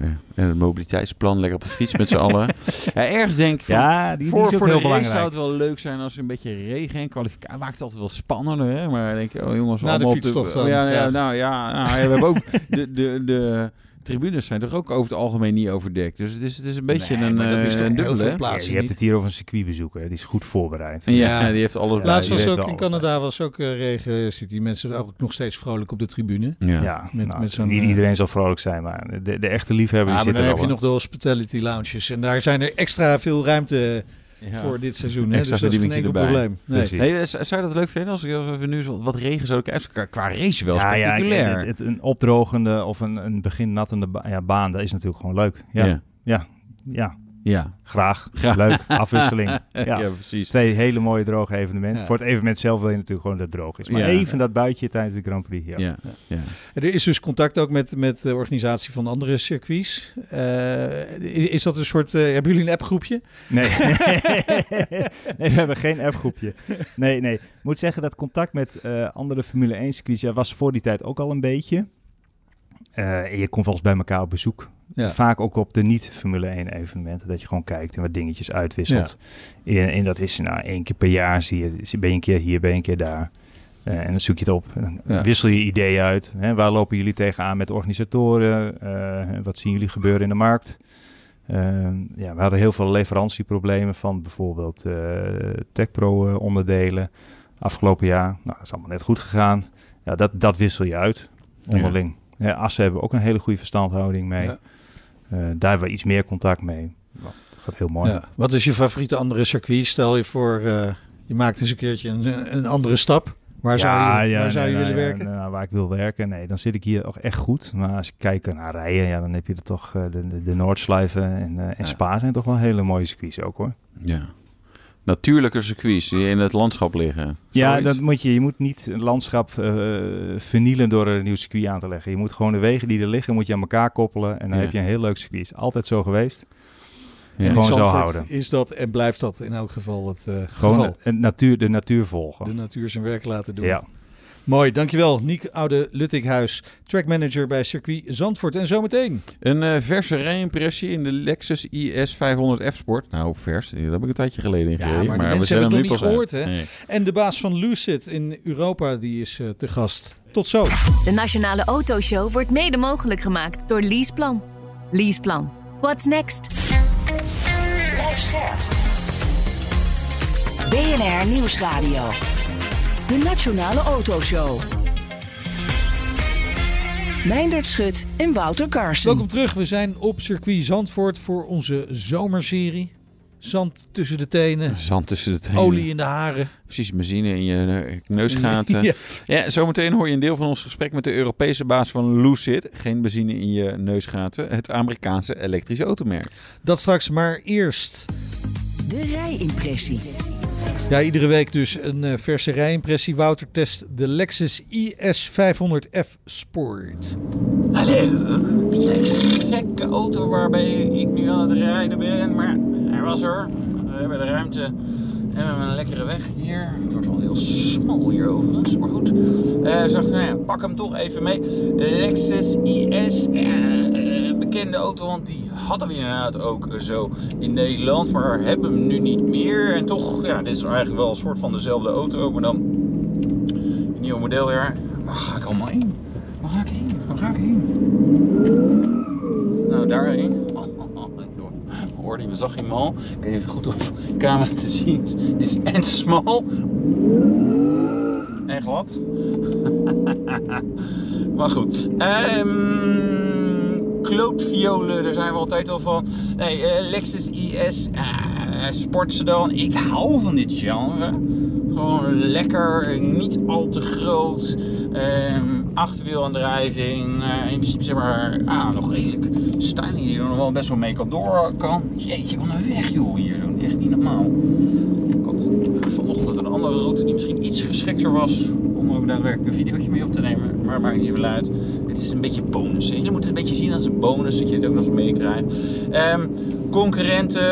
Ja. En het mobiliteitsplan, lekker op de fiets met z'n [LAUGHS] allen. Ja, ergens denk ik van, Ja, die, die voor, is ook voor heel de race belangrijk. zou het wel leuk zijn als er een beetje regen en kwalificatie. Maakt het altijd wel spannender, hè? Maar denk je, oh jongens, Na de op oh, ja, ja, nou ja, nou, ja, we hebben ook [LAUGHS] de, de, de tribunes zijn toch ook over het algemeen niet overdekt. Dus het is, het is een beetje Nee, een, dat is eh, een dubbele, Ja, je hebt het hier over een circuitbezoeker. Die is goed voorbereid. Ja, Ja. die heeft alles Laatst was ook in Canada was ook eh, regen. Zit die mensen ook nog steeds vrolijk op de tribune. Ja. Ja, Met- nou, met zo'n, niet eh, iedereen zal vrolijk zijn, maar de, de echte liefhebber Ja, die maar zit dan heb je nog de hospitality lounges. En daar zijn er extra veel ruimte Ja. voor dit seizoen. Hè? Extra Dus dat is geen enkel probleem. Nee. Hey, zou je dat leuk vinden als, we nu wat regen zouden krijgen? Qua- Qua race wel ja, ja, spectaculair. het, het- een opdrogende of een, een begin nattende ba- ja, baan, dat is natuurlijk gewoon leuk. Ja, ja. ja. Ja, graag. Graag. Leuk, afwisseling. [LAUGHS] Ja. Ja, precies. Twee hele mooie droge evenementen. Ja. Voor het evenement zelf wil je natuurlijk gewoon dat het droog is. Maar Ja. even dat buitje tijdens de Grand Prix. Ja. Ja. Ja. Er is dus contact ook met, met de organisatie van andere circuits. Eh, is is dat een soort... eh, hebben jullie een appgroepje? Nee. [LAUGHS] [LAUGHS] nee, we hebben geen appgroepje. Nee, nee. Ik moet zeggen dat contact met eh, andere Formule 1 circuits ja, was voor die tijd ook al een beetje. Eh, en je komt eens bij elkaar op bezoek. Ja. Vaak ook op de niet-Formule 1 evenementen. Dat je gewoon kijkt en wat dingetjes uitwisselt. En, en dat is nou één keer per jaar. Zie je, ben je een keer hier, ben je een keer daar. Eh, en dan zoek je het op. En dan Ja. wissel je ideeën uit. Hè? Waar lopen jullie tegenaan met organisatoren? Eh, wat zien jullie gebeuren in de markt? Ehm, ja, we hadden heel veel leverantieproblemen van bijvoorbeeld eh TechPro eh, onderdelen. Afgelopen jaar, nou, dat is allemaal net goed gegaan. Ja, dat, dat wissel je uit onderling. Ja. Assen hebben we ook een hele goede verstandhouding mee. Ja. Eh, daar hebben we iets meer contact mee. Nou, dat gaat heel mooi. Ja. Wat is je favoriete andere circuit? Stel je voor, eh, je maakt eens een keertje een, een andere stap. Waar zou je, waar zou je nee, willen nee, werken? nou, waar ik wil werken, nee, dan zit ik hier ook echt goed. Maar als ik kijk naar rijden, ja, dan heb je er toch eh, de, de, de Noordslijven en, eh, en Ja. Spa zijn toch wel hele mooie circuits ook hoor. Ja. Natuurlijke circuits die in het landschap liggen. Ja, dat moet je. Je moet niet een landschap eh, vernielen door er een nieuw circuit aan te leggen. Je moet gewoon de wegen die er liggen, moet je aan elkaar koppelen. En dan Ja. heb je een heel leuk circuit. Is Altijd zo geweest. Ja. En gewoon zo houden. Is dat en blijft dat in elk geval het eh, Gewoon geval. de, natuur, de natuur volgen. De natuur zijn werk laten doen. ja. Mooi, dankjewel. Niek Oude Luttighuis, trackmanager bij circuit Zandvoort. En zometeen. Een eh, verse rijimpressie in de Lexus IS 500 F-Sport. Nou, vers. Daar heb ik een tijdje geleden in Ja, gereden. maar we mensen zijn hebben het nu nog niet gehoord, hè? Nee. En de baas van Lucid in Europa, die is eh, te gast. Tot zo. De Nationale Autoshow wordt mede mogelijk gemaakt door Leaseplan. Leaseplan. What's next? Blijf scherp. BNR Nieuwsradio. De Nationale Autoshow. Meindert Schut en Wouter Carson. Welkom terug. We zijn op circuit Zandvoort voor onze zomerserie. Zand tussen de tenen, Zand tussen de tenen. olie in de haren. Precies, benzine in je eh, neusgaten. [LAUGHS] Ja. Ja, zometeen hoor je een deel van ons gesprek met de Europese baas van Lucid. Geen benzine in je neusgaten. Het Amerikaanse elektrische automerk. Dat straks maar eerst. De rijimpressie. Ja, iedere week dus een eh, verse rijimpressie. Wouter test de Lexus IS 500F Sport. Hallo, beetje een gekke auto waarbij ik nu aan het rijden ben. Maar hij was er. We hebben de ruimte. En we hebben een lekkere weg hier. Het wordt wel heel smal hier overigens, maar goed. Eh zag, nou ja, pak hem toch even mee. Lexus IS, ja, eh, bekende auto, want die hadden we inderdaad ook zo in Nederland. Maar hebben hem nu niet meer. En toch, ja, dit is eigenlijk wel een soort van dezelfde auto, maar dan een nieuw model weer. Waar ga ik allemaal in? Waar ga ik heen? Waar ga ik heen? Nou, daarheen. We zag hem al. Ik weet niet het goed op camera te zien is. Dit is en smal. En glad. [LAUGHS] maar goed. Ehm klootviolen, daar zijn we altijd al van. Nee, eh, Lexus IS, uh, sportsedan. Ik hou van dit genre. Gewoon lekker, niet al te groot. Ehm achterwielaandrijving. eh, in principe zeg maar, ah, nog redelijk styling die er nog wel best wel mee kan door kan. Jeetje, wat een weg joh hier. Echt niet normaal. Ik had vanochtend een andere route die misschien iets geschikter was om ook daadwerkelijk een videootje mee op te nemen. Maar maakt niet zoveel uit. Het is een beetje bonus. Hè? Je moet het een beetje zien als een bonus, dat je het ook nog eens meekrijgt. Ehm concurrenten,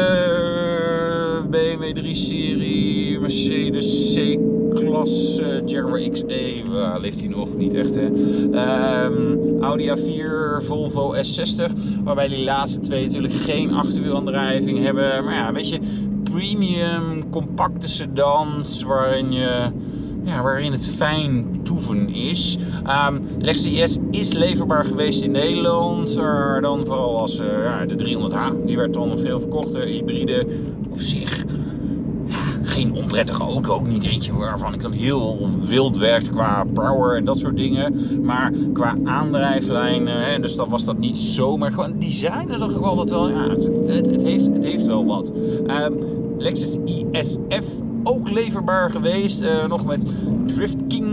BMW 3-serie, Mercedes C-klasse, Jaguar XE, waar leeft hij nog? Niet echt hè. Ehm, Audi A4, Volvo S60, waarbij die laatste twee natuurlijk geen achterwielaandrijving hebben. Maar ja, een beetje premium, compacte sedans, waarin je ja, waarin het fijn toeven is. Ehm Lexus IS is leverbaar geweest in Nederland. Maar dan vooral als eh, de 300h. Die werd dan veel verkocht. De hybride op zich geen onprettige auto. Ook niet eentje waarvan ik dan heel wild werkte qua power en dat soort dingen. Maar qua aandrijflijnen. Hè, dus dan was dat niet zo. Maar gewoon design toch ook altijd wel. Ja, het, het, heeft, het heeft wel wat. Ehm, Lexus ISF ook leverbaar geweest. eh, nog met Drift King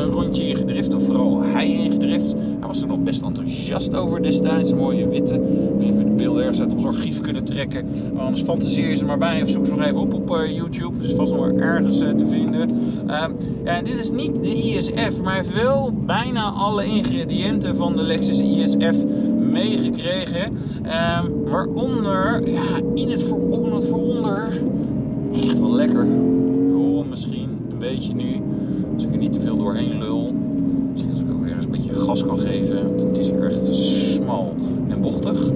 een rondje ingedrift. Of vooral hij ingedrift. Hij was er nog best enthousiast over destijds. Een mooie witte. Even de beelden ergens uit ons archief kunnen trekken. Anders fantaseer je ze maar bij. Of zoek ze nog even op op eh, YouTube. Dus vast nog ergens eh, te vinden. Ehm, ja, en dit is niet de ISF. Maar hij heeft wel bijna alle ingrediënten van de Lexus ISF meegekregen. Ehm, waaronder, ja, in het vooronder, vooronder echt wel lekker. Misschien een beetje nu. Als ik er niet te veel doorheen lul. Misschien als ik ook weer eens een beetje gas kan geven. Het is echt smal en bochtig.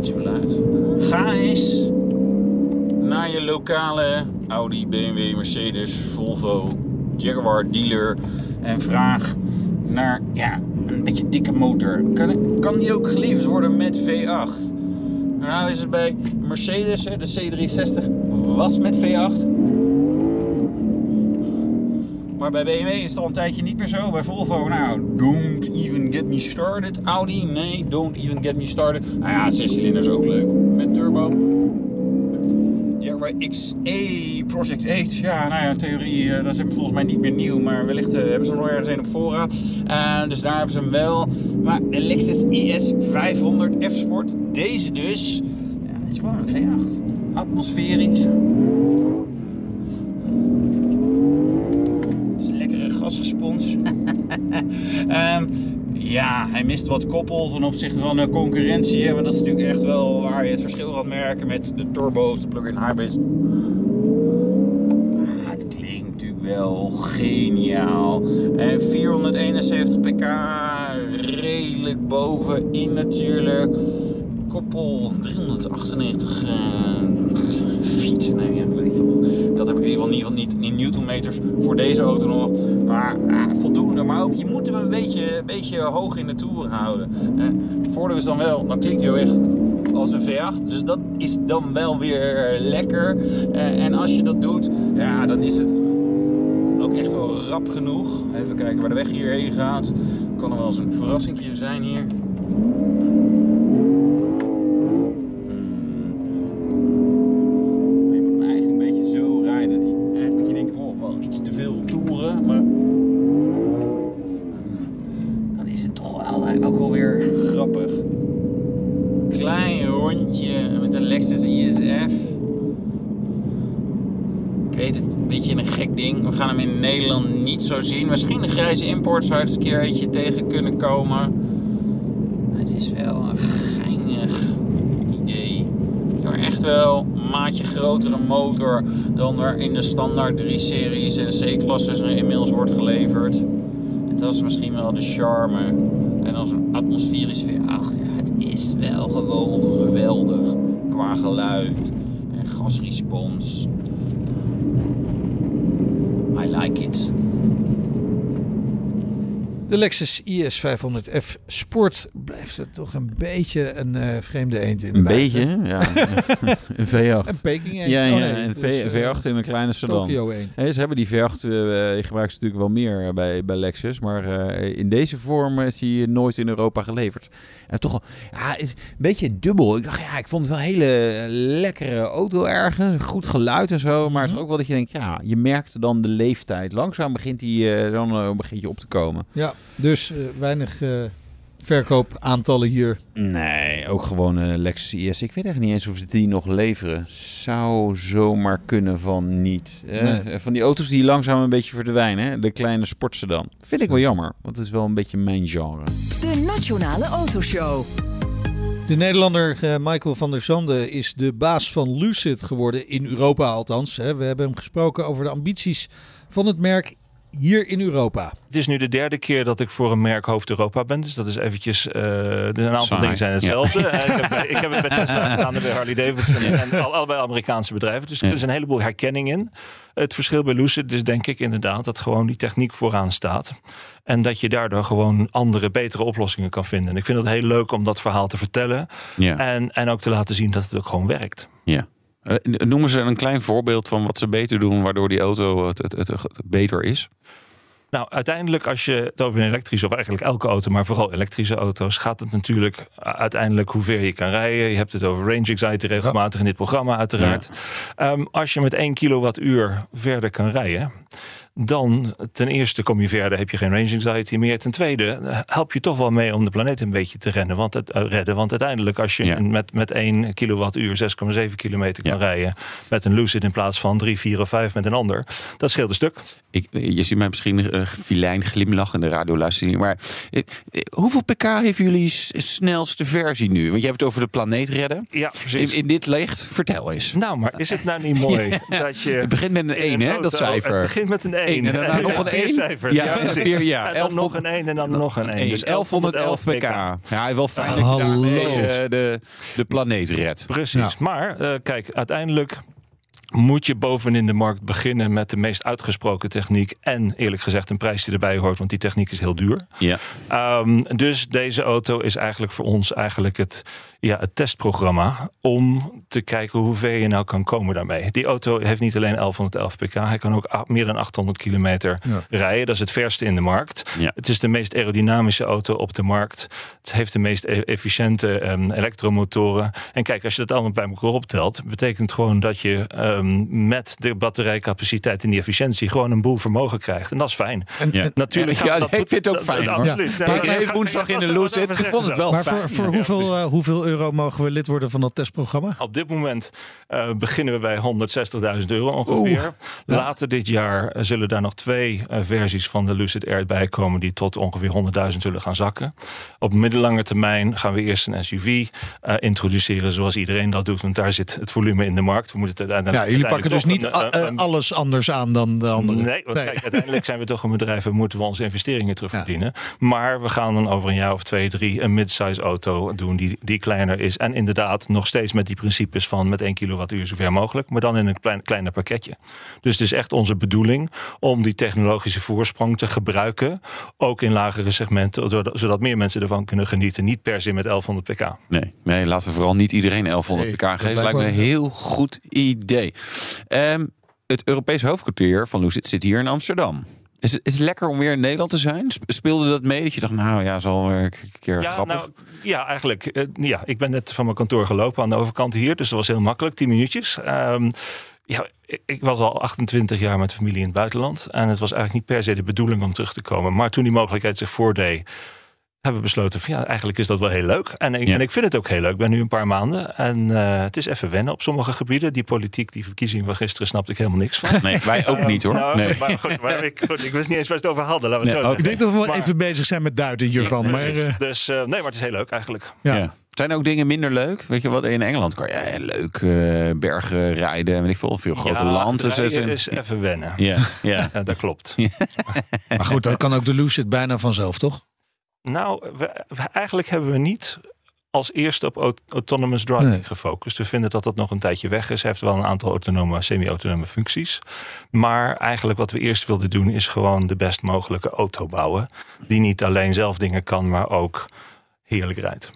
Zoveel uit. Ga eens naar je lokale Audi, BMW, Mercedes, Volvo, Jaguar dealer. En vraag naar ja, een beetje dikke motor. Kan, kan die ook geleverd worden met V8? Nou is het bij Mercedes, de C360 was met V8. Maar bij BMW is het al een tijdje niet meer zo. Bij Volvo, nou, don't even get me started. Audi, nee, don't even get me started. Nou ja, 6 cilinders ook leuk. Met turbo. Jaguar XE Project 8. Ja, nou ja, theorie, eh, dat is volgens mij niet meer nieuw. Maar wellicht eh, hebben ze er nog ergens een op voorraad. Eh, dus daar hebben ze hem wel. Maar de Lexus IS 500 F Sport, deze dus. Ja, is gewoon een V8. Atmosferisch. Het is een lekkere gasrespons. [LAUGHS] Ehm, ja, hij mist wat koppel ten opzichte van de concurrentie. Maar dat is natuurlijk echt wel waar je het verschil gaat merken met de turbo's, de plug-in hybrids. Ah, het klinkt natuurlijk wel geniaal. En 471 pk, redelijk bovenin natuurlijk. Koppel 398 eh, feet. Nee, weet. Dat heb ik in ieder geval, geval niet in newtonmeters voor deze auto nog. Maar ah, voldoende. Maar ook, je moet hem een beetje, beetje hoog in de toer houden. Eh, het voordeel is dan wel, dan klinkt hij heel echt als een V8. Dus dat is dan wel weer lekker. Eh, en als je dat doet, ja, dan is het ook echt wel rap genoeg. Even kijken waar de weg hierheen gaat. kan er wel eens een verrassingje zijn hier. Hmm. Je moet hem eigenlijk een beetje zo rijden dat, hij, eigenlijk dat je denkt, oh, wel iets te veel toeren, maar dan is het toch wel ook wel weer grappig. Klein rondje met een Lexus ISF. Ik weet het, een beetje een gek ding. We gaan hem in Nederland niet zo zien. Misschien een eens een keer eentje tegen kunnen komen. Het is wel een geinig idee. Maar echt wel een maatje grotere motor dan er in de standaard 3-series en C-klasses inmiddels wordt geleverd. Dat is misschien wel de charme. En als een atmosferische V8, ja, het is wel gewoon geweldig qua geluid en gasrespons. I like it. De Lexus IS 500F Sport blijft er toch een beetje een eh, vreemde eend in de Een beetje, ja. [LAUGHS] een V8. Een Peking eend. Ja, Oh, ja, nee, een het V, is, eh, V8 in een kleine sedan. Tokyo eend. Ze hebben die V8, eh je gebruikt ze natuurlijk wel meer eh, bij, bij Lexus, maar eh, in deze vorm is die nooit in Europa geleverd. En toch wel, ja, is een beetje dubbel. Ik dacht, ja, ik vond het wel een hele lekkere auto ergens, goed geluid en zo, maar het is ook wel dat je denkt, ja, je merkt dan de leeftijd. Langzaam begint die eh, dan eh, begint je op te komen. Ja, dus eh, weinig eh, verkoopaantallen hier. Nee, ook gewoon een Lexus IS. Ik weet eigenlijk niet eens of ze die nog leveren. Zou zomaar kunnen van niet. Eh, Nee. Van die auto's die langzaam een beetje verdwijnen. Hè? De kleine sportsedan. Vind ik wel jammer, want het is wel een beetje mijn genre. De Nationale Autoshow. De Nederlander Michael van der Zande is de baas van Lucid geworden, in Europa althans. Hè. We hebben hem gesproken over de ambities van het merk hier in Europa. Het is nu de derde keer dat ik voor een merk hoofd Europa ben. Dus dat is eventjes... eh, er een aantal dingen zijn hetzelfde. [LAUGHS] Eh, ik, heb, bij- ik heb het bij Tesla [LAUGHS] gedaan en bij Harley Davidson. En al, allebei Amerikaanse bedrijven. Dus er is een heleboel herkenning in. Het verschil bij Lucid is denk ik inderdaad dat gewoon die techniek vooraan staat. En dat je daardoor gewoon andere, betere oplossingen kan vinden. En ik vind het heel leuk om dat verhaal te vertellen. Ja. En, en ook te laten zien dat het ook gewoon werkt. ja. Eh, noemen ze een klein voorbeeld van wat ze beter doen, waardoor die auto het, het, het, het beter is? Nou, uiteindelijk als je het over een elektrische, of eigenlijk elke auto, maar vooral elektrische auto's, gaat het natuurlijk u- uiteindelijk hoe ver je kan rijden. Je hebt het over range anxiety regelmatig in dit programma uiteraard. Ehm, als je met 1 kilowattuur verder kan rijden, dan ten eerste kom je verder, heb je geen range anxiety meer. Ten tweede eh, help je toch wel mee om de planeet een beetje te rennen, want het, eh, redden. Want uiteindelijk als je Ja. met, met 1 kilowattuur 6,7 kilometer kan Ja. rijden met een Lucid in plaats van 3, 4 of 5 met een ander, dat scheelt een stuk. Ik, je ziet mij misschien een filijn glimlachen in de radioluistering. Maar eh, eh, hoeveel pk heeft jullie snelste versie nu? Want je hebt het over de planeet redden. Ja, In, precies. in dit licht, vertel eens. Nou, maar is het nou niet mooi [LAUGHS] dat je... Het begint met een in 1, hè, dat cijfer. Het begint met een 1. En daarna nog een één. cijfers. Ja, Ja, en precies. vier, ja. En dan 11 nog een 1 en dan nog een 1. Dus Dus 1111 pk. Ja, wel fijn dat je Hallo. daarmee eh, de, de planeet redt. Precies. Maar eh, kijk, uiteindelijk moet je bovenin de markt beginnen met de meest uitgesproken techniek. En eerlijk gezegd een prijs die erbij hoort, want die techniek is heel duur. Ja. Ehm, dus deze auto is eigenlijk voor ons eigenlijk het, ja, het testprogramma om te kijken hoe ver je nou kan komen daarmee. Die auto heeft niet alleen 1111 pk, hij kan ook meer dan 800 kilometer Ja. rijden. Dat is het verste in de markt. Ja. Het is de meest aerodynamische auto op de markt. Het heeft de meest e- efficiënte ehm, elektromotoren. En kijk, als je dat allemaal bij elkaar optelt, betekent gewoon dat je ehm, met de batterijcapaciteit en die efficiëntie gewoon een boel vermogen krijgt. En dat is fijn. En, Ja. en- Natuurlijk. Ja, dat ik vind het ook dat- fijn, dat-. Absoluut. Ik reed woensdag in de dat- Ik vond het wel maar fijn. voor, hoeveel, eh, hoeveel euro mogen we lid worden van dat testprogramma? Op dit moment eh, beginnen we bij 160.000 euro ongeveer. Later dit jaar eh, zullen daar nog twee eh, versies van de Lucid Air bij komen die tot ongeveer 100.000 zullen gaan zakken. Op middellange termijn gaan we eerst een SUV introduceren zoals iedereen dat doet, want daar zit het volume in de markt. We moeten het Ja, jullie pakken dus niet een- een- alles anders aan dan de anderen. Nee, want kijk, uiteindelijk zijn we toch een bedrijf en moeten we onze investeringen terugverdienen. Maar we gaan dan over een jaar of twee, drie een mid-size auto doen die, die kleiner is. En inderdaad nog steeds met die principes van met 1 kilowattuur zover mogelijk. Maar dan in een klein, kleiner pakketje. Dus het is echt onze bedoeling om die technologische voorsprong te gebruiken. Ook in lagere segmenten, zodat, zodat meer mensen ervan kunnen genieten. Niet per se met 1100 pk. Nee, nee, laten we vooral niet iedereen 1100 Nee, pk dat geven. lijkt Lijkt me een heel goed idee. Ehm, het Europese hoofdkwartier van Lucid zit hier in Amsterdam. Is het, is het lekker om weer in Nederland te zijn? Sp- Speelde dat mee dat je dacht, nou ja, zal een keer Ja, grappig? nou, ja, eigenlijk. eh, ja, ik ben net van mijn kantoor gelopen aan de overkant hier. Dus dat was heel makkelijk, 10 minuutjes. Ehm, ja, ik was al 28 jaar met familie in het buitenland. En het was eigenlijk niet per se de bedoeling om terug te komen. Maar toen die mogelijkheid zich voordeed, hebben we besloten van ja, eigenlijk is dat wel heel leuk. En, ik- Ja. en ik vind het ook heel leuk. Ik ben nu een paar maanden. En eh, het is even wennen op sommige gebieden. Die politiek, die verkiezingen van gisteren, snapte ik helemaal niks van. [LAUGHS] Nee, wij ook niet hoor. [LAUGHS] Nou, nee. maar goed, maar ik, goed, ik wist niet eens waar ze het over hadden. Laten we het Nee, zo. Ik denk dat we wel Maar- even bezig zijn met duiden hiervan. Maar, eh, Dus eh, nee, maar het is heel leuk eigenlijk. ja. Ja. Zijn er ook dingen minder leuk? Weet je wat? In Engeland kan je ja, leuk eh, bergen rijden. Weet ik veel, veel grote Ja, land. het Dus het is even wennen. Ja, ja. [LAUGHS] Ja, dat klopt. maar goed, dat kan ook de Lucid bijna vanzelf, toch? Nou, we, we- eigenlijk hebben we niet als eerste op aut- autonomous driving Nee. gefocust. We vinden dat dat nog een tijdje weg is. Hij heeft wel een aantal autonome, semi-autonome functies. Maar eigenlijk wat we eerst wilden doen is gewoon de best mogelijke auto bouwen. Die niet alleen zelf dingen kan, maar ook heerlijk rijdt.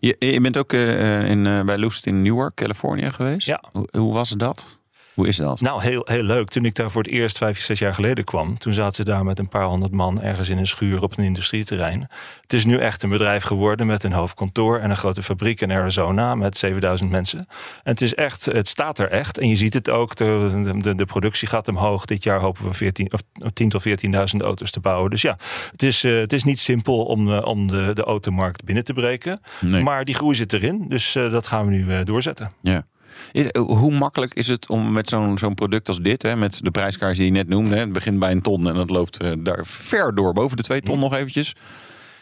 Je, je bent ook eh, in, eh, bij Lucid in Newark, Californië geweest. Ja. Hoe, hoe was dat? Hoe is dat? Nou, heel, heel leuk. Toen ik daar voor het eerst vijf, zes jaar geleden kwam, toen zaten ze daar met een paar honderd man ergens in een schuur op een industrieterrein. Het is nu echt een bedrijf geworden met een hoofdkantoor en een grote fabriek in Arizona met 7000 mensen. En het is echt, het staat er echt. En je ziet het ook. De, de, de productie gaat omhoog. Dit jaar hopen we 14 of 10 tot 14.000 auto's te bouwen. Dus ja, het is, eh, het is niet simpel om, eh, om de, de automarkt binnen te breken. Nee. Maar die groei zit erin. Dus eh, dat gaan we nu doorzetten. Ja. Eh, hoe makkelijk is het om met zo'n zo'n product als dit, hè, met de prijskaart die je net noemde, hè, het begint bij een ton en dat loopt eh, daar ver door, boven de twee ton nog eventjes.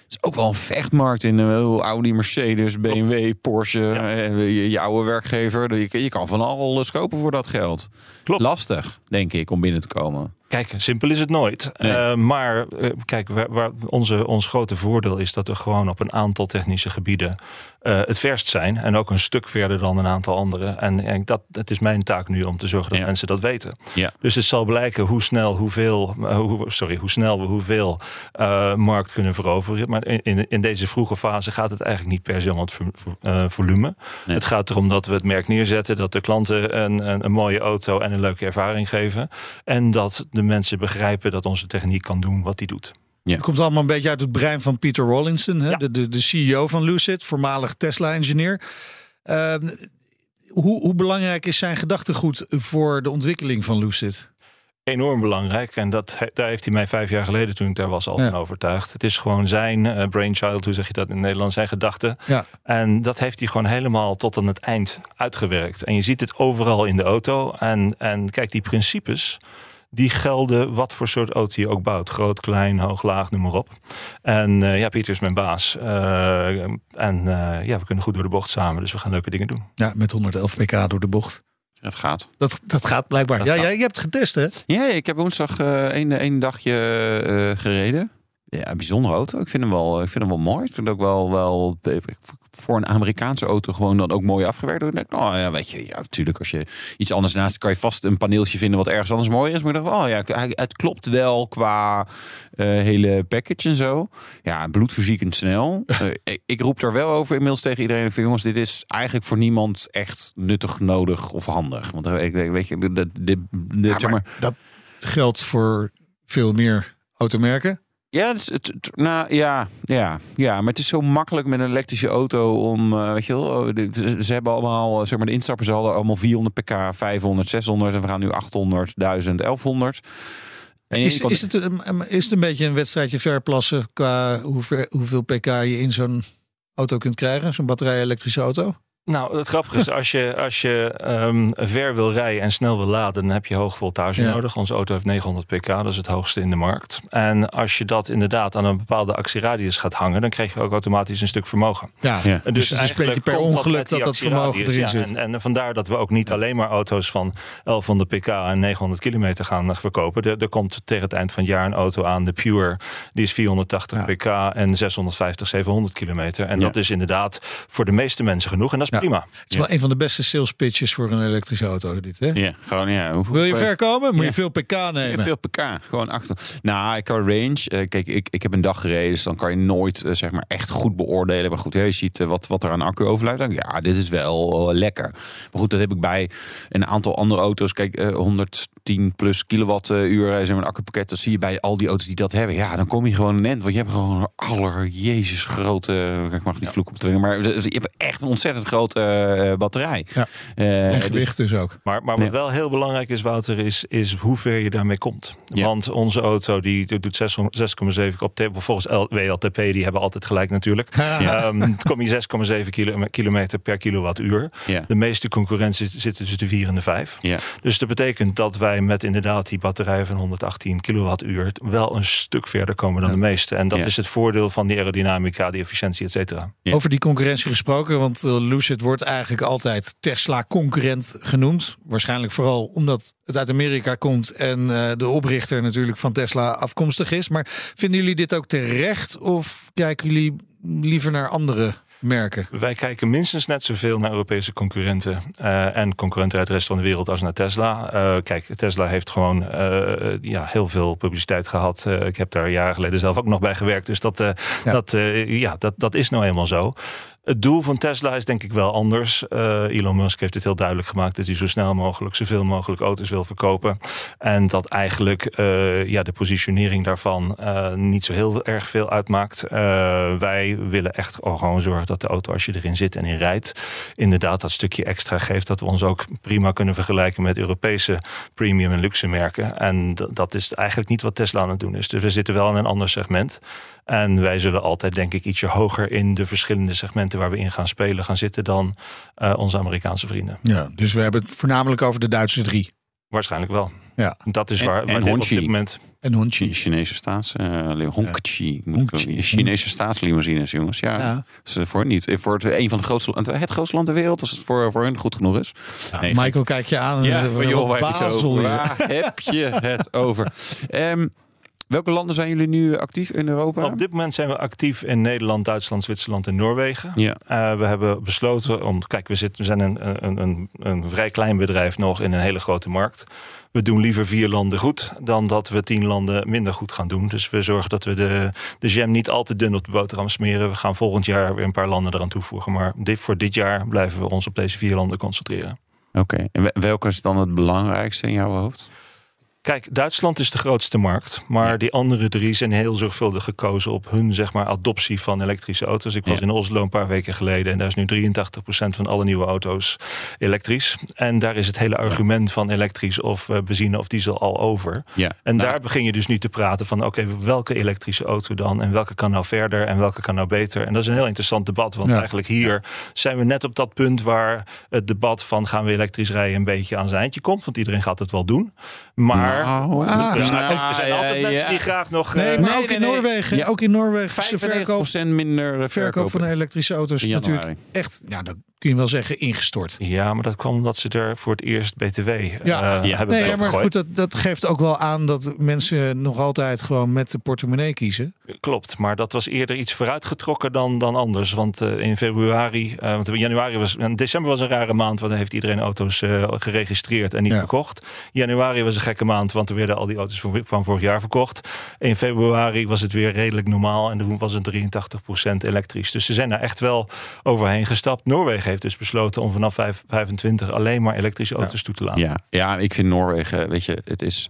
Het is ook wel een vechtmarkt in eh, Audi, Mercedes, BMW, Porsche, Ja. je, je oude werkgever. Je, je kan van alles kopen voor dat geld. Klopt. Lastig, denk ik, om binnen te komen. Kijk, simpel is het nooit. Nee. Eh, maar eh, kijk, waar, waar onze, ons grote voordeel is dat we gewoon op een aantal technische gebieden eh, het verst zijn. En ook een stuk verder dan een aantal anderen. En, en dat, het is mijn taak nu om te zorgen dat Ja. mensen dat weten. Ja. Dus het zal blijken hoe snel, hoeveel, hoe, sorry, hoe snel we hoeveel markt kunnen veroveren. Maar in, in, deze vroege fase gaat het eigenlijk niet per se om het vo- vo- volume. Nee. Het gaat erom dat we het merk neerzetten, dat de klanten een, een, een mooie auto en een leuke ervaring geven. En dat de mensen begrijpen dat onze techniek kan doen wat die doet. Het komt allemaal een beetje uit het brein van Peter Rawlinson, hè? Ja. De, de, de CEO van Lucid, voormalig Tesla-engineer. Ehm, hoe, hoe belangrijk is zijn gedachtegoed voor de ontwikkeling van Lucid? Enorm belangrijk. En dat, daar heeft hij mij vijf jaar geleden, toen ik daar was, al Ja. van overtuigd. Het is gewoon zijn eh, brainchild, hoe zeg je dat in Nederland, zijn gedachten. Ja. En dat heeft hij gewoon helemaal tot aan het eind uitgewerkt. En je ziet het overal in de auto. En, en kijk, die principes, die gelden wat voor soort auto je ook bouwt. Groot, klein, hoog, laag, noem maar op. En eh, ja, Pieter is mijn baas. Eh, en eh, ja, we kunnen goed door de bocht samen. Dus we gaan leuke dingen doen. Ja, met 111 pk door de bocht. Het gaat. Dat, dat gaat blijkbaar. Dat ja, gaat. jij je hebt het getest, hè? Ja, ik heb woensdag eh één, één dagje eh, gereden. Ja, een bijzondere auto. Ik vind hem wel, ik vind hem wel mooi. Ik vind het ook wel, wel voor een Amerikaanse auto gewoon dan ook mooi afgewerkt. Ik denk, oh ja, weet je, ja, natuurlijk als je iets anders naast kan je vast een paneeltje vinden wat ergens anders mooi is. Maar ik dacht, oh ja, het klopt wel qua eh, hele package en zo. Ja, bloedverziekend snel. [LAUGHS] Eh, ik, roep daar wel over inmiddels tegen iedereen van jongens, dit is eigenlijk voor niemand echt nuttig, nodig of handig. Want eh, ik weet je, de, de, de, de- Ja, zeg maar, dat geldt voor veel meer automerken. Ja, het, is- het, het- nou ja, ja, ja, maar het is zo makkelijk met een elektrische auto om, eh, weet je wel, oh, ze, hebben allemaal, eh, zeg maar, de instappers hadden allemaal 400 pk, 500, 600 en we gaan nu 800, 1000, 1100. En je Is, is, het, een- is het een beetje een wedstrijdje verplassen qua hoe ver- hoeveel pk je in zo'n auto kunt krijgen? Zo'n batterij-elektrische auto? Nou, het grappige is, [LAUGHS] als je, als je ehm, ver wil rijden en snel wil laden, dan heb je hoog voltage Ja. nodig. Onze auto heeft 900 pk, dat is het hoogste in de markt. En als je dat inderdaad aan een bepaalde actieradius gaat hangen, dan krijg je ook automatisch een stuk vermogen. Ja, dus het is een beetje eigenlijk per ongeluk dat dat vermogen erin ja. zit. En, en vandaar dat we ook niet alleen maar auto's van 1100 pk en 900 kilometer gaan eh, verkopen. Er, er komt tegen het eind van het jaar een auto aan, de Pure. Die is 480 Ja. pk en 650, 700 kilometer. En Ja. dat is inderdaad voor de meeste mensen genoeg. En dat is Ja. prima. Het is wel een van de beste sales pitches voor een elektrische auto, dit hè? Ja, gewoon ja. Hoeveel, Wil je ver komen? Moet je veel pk nemen. Veel pk. Gewoon achter. Nou, qua range. eh, kijk, ik, ik heb een dag gereden, dus dan kan je nooit eh, zeg maar echt goed beoordelen. Maar goed, je ziet eh, wat, wat er aan accu overblijft. Dan, Ja, dit is wel lekker. Maar goed, dat heb ik bij een aantal andere auto's. Kijk, eh, 110 plus kilowattuur zeg maar, een accupakket. Dat zie je bij al die auto's die dat hebben. Ja, dan kom je gewoon een end. Want je hebt gewoon een aller jezus grote. Ik mag niet vloeken op de maar je hebt echt een ontzettend grote eh, batterij. Ja. Eh, En dus- gewicht dus ook. Maar, maar wat Ja. wel heel belangrijk is, Wouter, is, is hoe ver je daarmee komt. Ja. Want onze auto die doet 6 6,7 op volgens WLTP, die hebben altijd gelijk natuurlijk. Ja. Ehm, kom je 6,7 kilo- kilometer per kilowattuur. Ja. De meeste concurrentie zit tussen de 4 en de 5. Ja. Dus dat betekent dat wij met inderdaad die batterij van 118 kilowattuur wel een stuk verder komen dan Ja. de meeste. En dat Ja. is het voordeel van die aerodynamica, die efficiëntie, et cetera. Ja. Over die concurrentie gesproken, want uh, Lucid wordt eigenlijk altijd Tesla-concurrent genoemd. Waarschijnlijk vooral omdat het uit Amerika komt en uh, de oprichter natuurlijk van Tesla afkomstig is. Maar vinden jullie dit ook terecht of kijken jullie liever naar andere merken? Wij kijken minstens net zoveel naar Europese concurrenten uh, en concurrenten uit de rest van de wereld als naar Tesla. Uh, kijk, Tesla heeft gewoon uh, ja, heel veel publiciteit gehad. ik heb daar jaren geleden zelf ook nog bij gewerkt. Dus dat, ja. Dat, ja, dat, dat is nou eenmaal zo. Het doel van Tesla is denk ik wel anders. Uh, Elon Musk heeft het heel duidelijk gemaakt dat hij zo snel mogelijk, zoveel mogelijk auto's wil verkopen. En dat eigenlijk uh, ja, de positionering daarvan uh, niet zo heel erg veel uitmaakt. wij willen echt gewoon zorgen dat de auto, als je erin zit en in rijdt, inderdaad dat stukje extra geeft. Dat we ons ook prima kunnen vergelijken met Europese premium en luxe merken. En dat is eigenlijk niet wat Tesla aan het doen is. Dus we zitten wel in een ander segment. En wij zullen altijd, denk ik, ietsje hoger in de verschillende segmenten waar we in gaan spelen gaan zitten dan uh, onze Amerikaanse vrienden. Ja, dus we hebben het voornamelijk over de Duitse drie. Waarschijnlijk wel. Ja. Dat is En- waar, en op dit moment. En Hongqi. Chinese staats, uh, Hongqi, moet ik Hongqi. wel- Chinese staatslimousines, jongens. Ja, Ja. Eh, voor hen niet. Voor het, een van de grootste, het grootste land ter wereld, als het voor, voor hun goed genoeg is. Ja, Nee, Michael, kijk je aan. Ja, en van joh, waar heb je het over? Waar heb je het over? Ehm, welke landen zijn jullie nu actief in Europa? Op dit moment zijn we actief in Nederland, Duitsland, Zwitserland en Noorwegen. Ja, Uh, we hebben besloten om. Kijk, we, zitten, we zijn een, een, een, een vrij klein bedrijf nog in een hele grote markt. We doen liever vier landen goed dan dat we tien landen minder goed gaan doen. Dus we zorgen dat we de, de jam niet al te dun op de boterham smeren. We gaan volgend jaar weer een paar landen eraan toevoegen. Maar dit, voor dit jaar blijven we ons op deze vier landen concentreren. oké. En we- welke is dan het belangrijkste in jouw hoofd? Kijk, Duitsland is de grootste markt. Maar Ja. die andere drie zijn heel zorgvuldig gekozen op hun zeg maar, adoptie van elektrische auto's. Ik was Ja. in Oslo een paar weken geleden en daar is nu 83% van alle nieuwe auto's elektrisch. En daar is het hele argument van elektrisch of eh, benzine of diesel al over. Ja. En Nou, daar begin je dus nu te praten van oké, welke elektrische auto dan? En welke kan nou verder en welke kan nou beter? En dat is een heel interessant debat. Want eigenlijk hier zijn we net op dat punt waar het debat van gaan we elektrisch rijden een beetje aan zijn eindje komt. Want iedereen gaat het wel doen. Maar Nou, ja, ah, kijk, nou, er zijn altijd ja. mensen die graag nog. Nee, eh, maar nee, ook in. Noorwegen. Ja. Ook in Noorwegen is de 95% verkoop, minder eh, verkoop van elektrische auto's natuurlijk echt, ja, dat kun je wel zeggen, ingestort. Ja, maar dat kwam omdat ze er voor het eerst BTW eh, Ja. Ja. hebben Nee, maar goed, dat, dat geeft ook wel aan dat mensen nog altijd gewoon met de portemonnee kiezen. Klopt, maar dat was eerder iets vooruitgetrokken dan, dan anders. Want eh, in februari, eh, want in januari was, en december was een rare maand, want dan heeft iedereen auto's geregistreerd en niet Ja. verkocht. Januari was een gekke maand, want er werden al die auto's van, van vorig jaar verkocht. In februari was het weer redelijk normaal en toen was het 83% elektrisch. Dus ze zijn daar echt wel overheen gestapt. Noorwegen heeft dus besloten om vanaf 5 25 alleen maar elektrische auto's toe te laten. Ja, ja, ik vind Noorwegen, weet je, het is.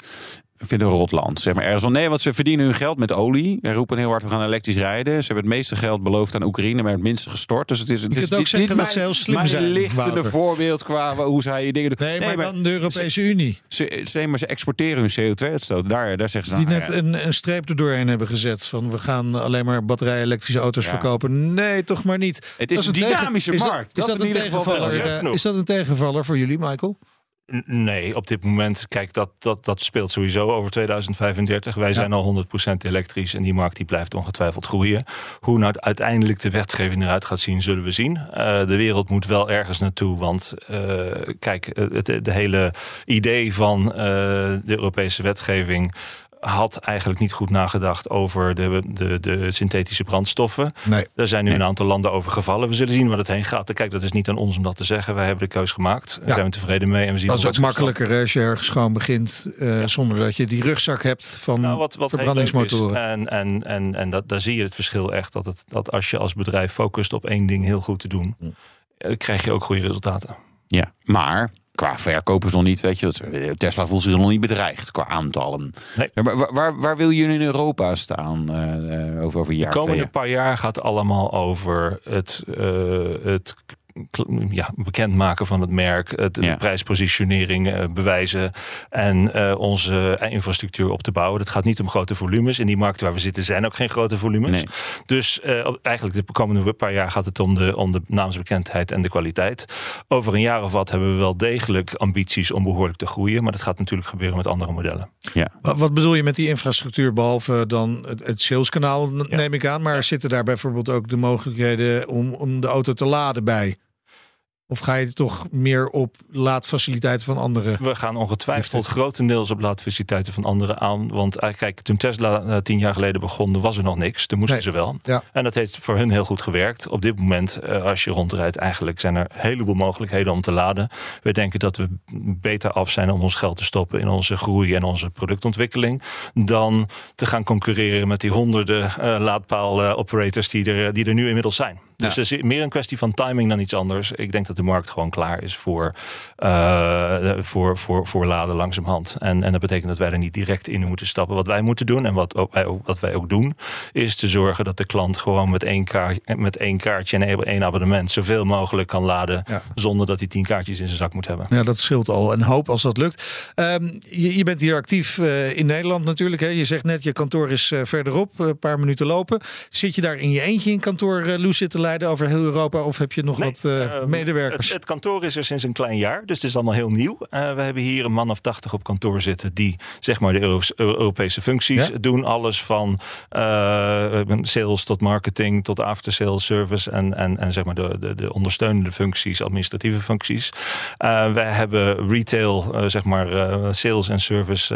Ik vind het een rotland. Zeg maar ergens van nee, want ze verdienen hun geld met olie. Ze roepen heel hard, we gaan elektrisch rijden. Ze hebben het meeste geld beloofd aan Oekraïne, maar het minste gestort. Dus het is. het kunt is ook zeggen dat mijn- ze heel slim zijn, lichtende voorbeeld qua hoe zij dingen doen. Nee, maar, dan de Europese Unie. Ze, ze, maar ze exporteren hun CO2-uitstoot. Daar, daar zeggen ze Die nou, net ja. een, een streep er doorheen hebben gezet. Van we gaan alleen maar batterij-elektrische auto's Ja. verkopen. Nee, toch maar niet. Het is Dat een dynamische is dat- markt. Is Dat een tegenvaller? eh, is dat een tegenvaller voor jullie, Michael? Nee, op dit moment, kijk, dat, dat, dat speelt sowieso over 2035. Wij zijn al 100% elektrisch en die markt die blijft ongetwijfeld groeien. Hoe nou uiteindelijk de wetgeving eruit gaat zien, zullen we zien. Eh, de wereld moet wel ergens naartoe, want eh, kijk, het, het de hele idee van eh, de Europese wetgeving had eigenlijk niet goed nagedacht over de, de, de synthetische brandstoffen. Nee. Daar zijn nu een aantal landen over gevallen. We zullen zien waar het heen gaat. Kijk, dat is niet aan ons om dat te zeggen. Wij hebben de keus gemaakt. Daar Ja. zijn we tevreden mee. En we zien Dat is ook makkelijker hè, als je ergens gewoon begint eh, zonder dat je die rugzak hebt van Nou, wat, wat verbrandingsmotoren. En, en, en, en dat, daar zie je het verschil echt. Dat, het, dat als je als bedrijf focust op één ding heel goed te doen, eh, krijg je ook goede resultaten. Ja, maar qua verkopers nog niet, weet je. Tesla voelt zich nog niet bedreigd qua aantallen. Nee. Maar waar, waar, waar wil je in Europa staan eh, eh, over, over jaar? De komende twee paar jaar gaat allemaal over het, eh, het ja, bekendmaken van het merk, het, Ja. de prijspositionering eh, bewijzen en eh, onze infrastructuur op te bouwen. Het gaat niet om grote volumes. In die markt waar we zitten zijn ook geen grote volumes. Nee. Dus eh, eigenlijk de komende paar jaar gaat het om de, om de naamsbekendheid en de kwaliteit. Over een jaar of wat hebben we wel degelijk ambities om behoorlijk te groeien. Maar dat gaat natuurlijk gebeuren met andere modellen. Ja. Wat, bedoel je met die infrastructuur, behalve dan het, het saleskanaal, Ja. neem ik aan. Maar zitten daar bijvoorbeeld ook de mogelijkheden om, om de auto te laden bij? Of ga je toch meer op laadfaciliteiten van anderen? We gaan ongetwijfeld grotendeels op laadfaciliteiten van anderen aan. Want eh, kijk, toen Tesla eh, tien jaar geleden begon, was er nog niks. Toen moesten Nee. ze wel. Ja. En dat heeft voor hun heel goed gewerkt. Op dit moment, eh, als je rondrijdt, eigenlijk zijn er een heleboel mogelijkheden om te laden. We denken dat we beter af zijn om ons geld te stoppen in onze groei en onze productontwikkeling. Dan te gaan concurreren met die honderden eh laadpaal-operators die, er, die er nu inmiddels zijn. Dus het is meer een kwestie van timing dan iets anders. Ik denk dat de markt gewoon klaar is voor, eh, voor, voor, voor laden langzamerhand. En, en dat betekent dat wij er niet direct in moeten stappen. Wat wij moeten doen en wat, ook, wij, ook- wat wij ook doen, is te zorgen dat de klant gewoon met één, kaart, met één kaartje en één abonnement zoveel mogelijk kan laden. Ja. Zonder dat hij tien kaartjes in zijn zak moet hebben. Ja, dat scheelt al een hoop als dat lukt. Ehm, je, je bent hier actief eh, in Nederland natuurlijk. Hè? Je zegt net, je kantoor is eh, verderop, een paar minuten lopen. Zit je daar in je eentje in kantoor, Loes, zitten leiden over heel Europa? Of heb je nog Nee, wat eh, ehm, medewerkers? Het, het kantoor is er sinds een klein jaar, dus het is allemaal heel nieuw. Eh, we hebben hier een man of tachtig op kantoor zitten die zeg maar de Euro- Europese functies Ja. doen. Alles van eh, sales tot marketing tot after sales service en, en, en zeg maar de, de, de ondersteunende functies, administratieve functies. Eh wij hebben retail, eh, zeg maar eh, sales en service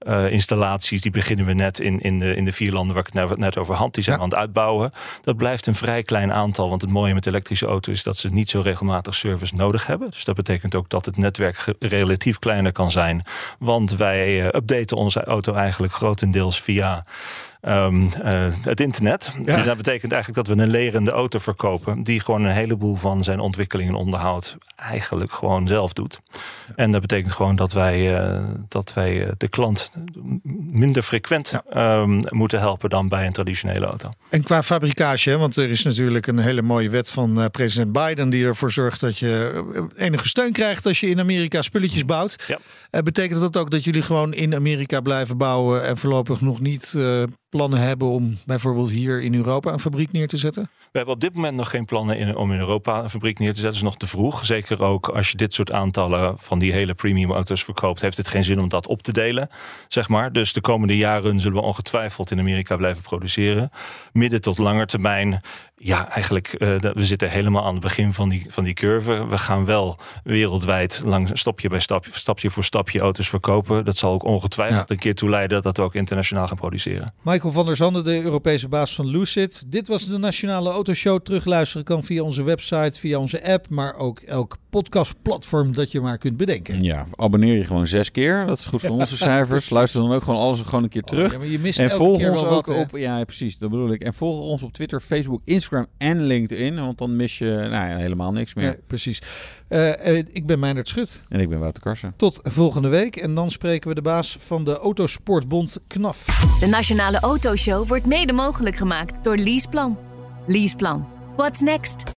eh, installaties. Die beginnen we net in, in, de, in de vier landen waar ik het net- net over had. Die zijn Ja. aan het uitbouwen. Dat blijft een vrij klein aantal. Want het mooie met elektrische auto's is dat ze niet zo regelmatig service nodig hebben. Dus dat betekent ook dat het netwerk relatief kleiner kan zijn. Want wij eh, updaten onze auto eigenlijk grotendeels via ehm, eh, het internet. Ja. Dus dat betekent eigenlijk dat we een lerende auto verkopen. Die gewoon een heleboel van zijn ontwikkeling en onderhoud eigenlijk gewoon zelf doet. En dat betekent gewoon dat wij, eh, dat wij eh, de klant minder frequent ehm, moeten helpen dan bij een traditionele auto. En qua fabricage, hè, want er is natuurlijk een hele mooie wet van president Biden die ervoor zorgt dat je enige steun krijgt als je in Amerika spulletjes bouwt. Ja. Eh, betekent dat ook dat jullie gewoon in Amerika blijven bouwen en voorlopig nog niet eh, plannen hebben om bijvoorbeeld hier in Europa een fabriek neer te zetten? We hebben op dit moment nog geen plannen om in Europa een fabriek neer te zetten. Dat is nog te vroeg. Zeker ook als je dit soort aantallen van die hele premium auto's verkoopt, heeft het geen zin om dat op te delen. Zeg maar. Dus de komende jaren zullen we ongetwijfeld in Amerika blijven produceren. Midden tot langer termijn. Ja, eigenlijk, eh, dat- we zitten helemaal aan het begin van die, van die curve. We gaan wel wereldwijd lang stapje bij stapje, stapje voor stapje auto's verkopen. Dat zal ook ongetwijfeld Ja. een keer toe leiden dat we ook internationaal gaan produceren. Michael van der Zanden, de Europese baas van Lucid. Dit was de Nationale Autoshow. Terugluisteren kan via onze website, via onze app, maar ook elk podcastplatform dat je maar kunt bedenken. Ja, abonneer je gewoon zes keer. Dat is goed voor [LAUGHS] onze cijfers. Luister dan ook gewoon alles gewoon een keer terug. Oh, ja, maar je mist en elke volg keer ons wel ook wat, op, ja precies, dat bedoel ik. En volg ons op Twitter, Facebook, Instagram en LinkedIn. Want dan mis je nou ja, helemaal niks meer. Ja, precies. Eh, eh, ik ben Meijnerd Schut. En ik ben Wouter Karsen. Tot volgende week. En dan spreken we de baas van de Autosportbond KNAF. De Nationale Autoshow wordt mede mogelijk gemaakt door Leaseplan. Leaseplan. What's next?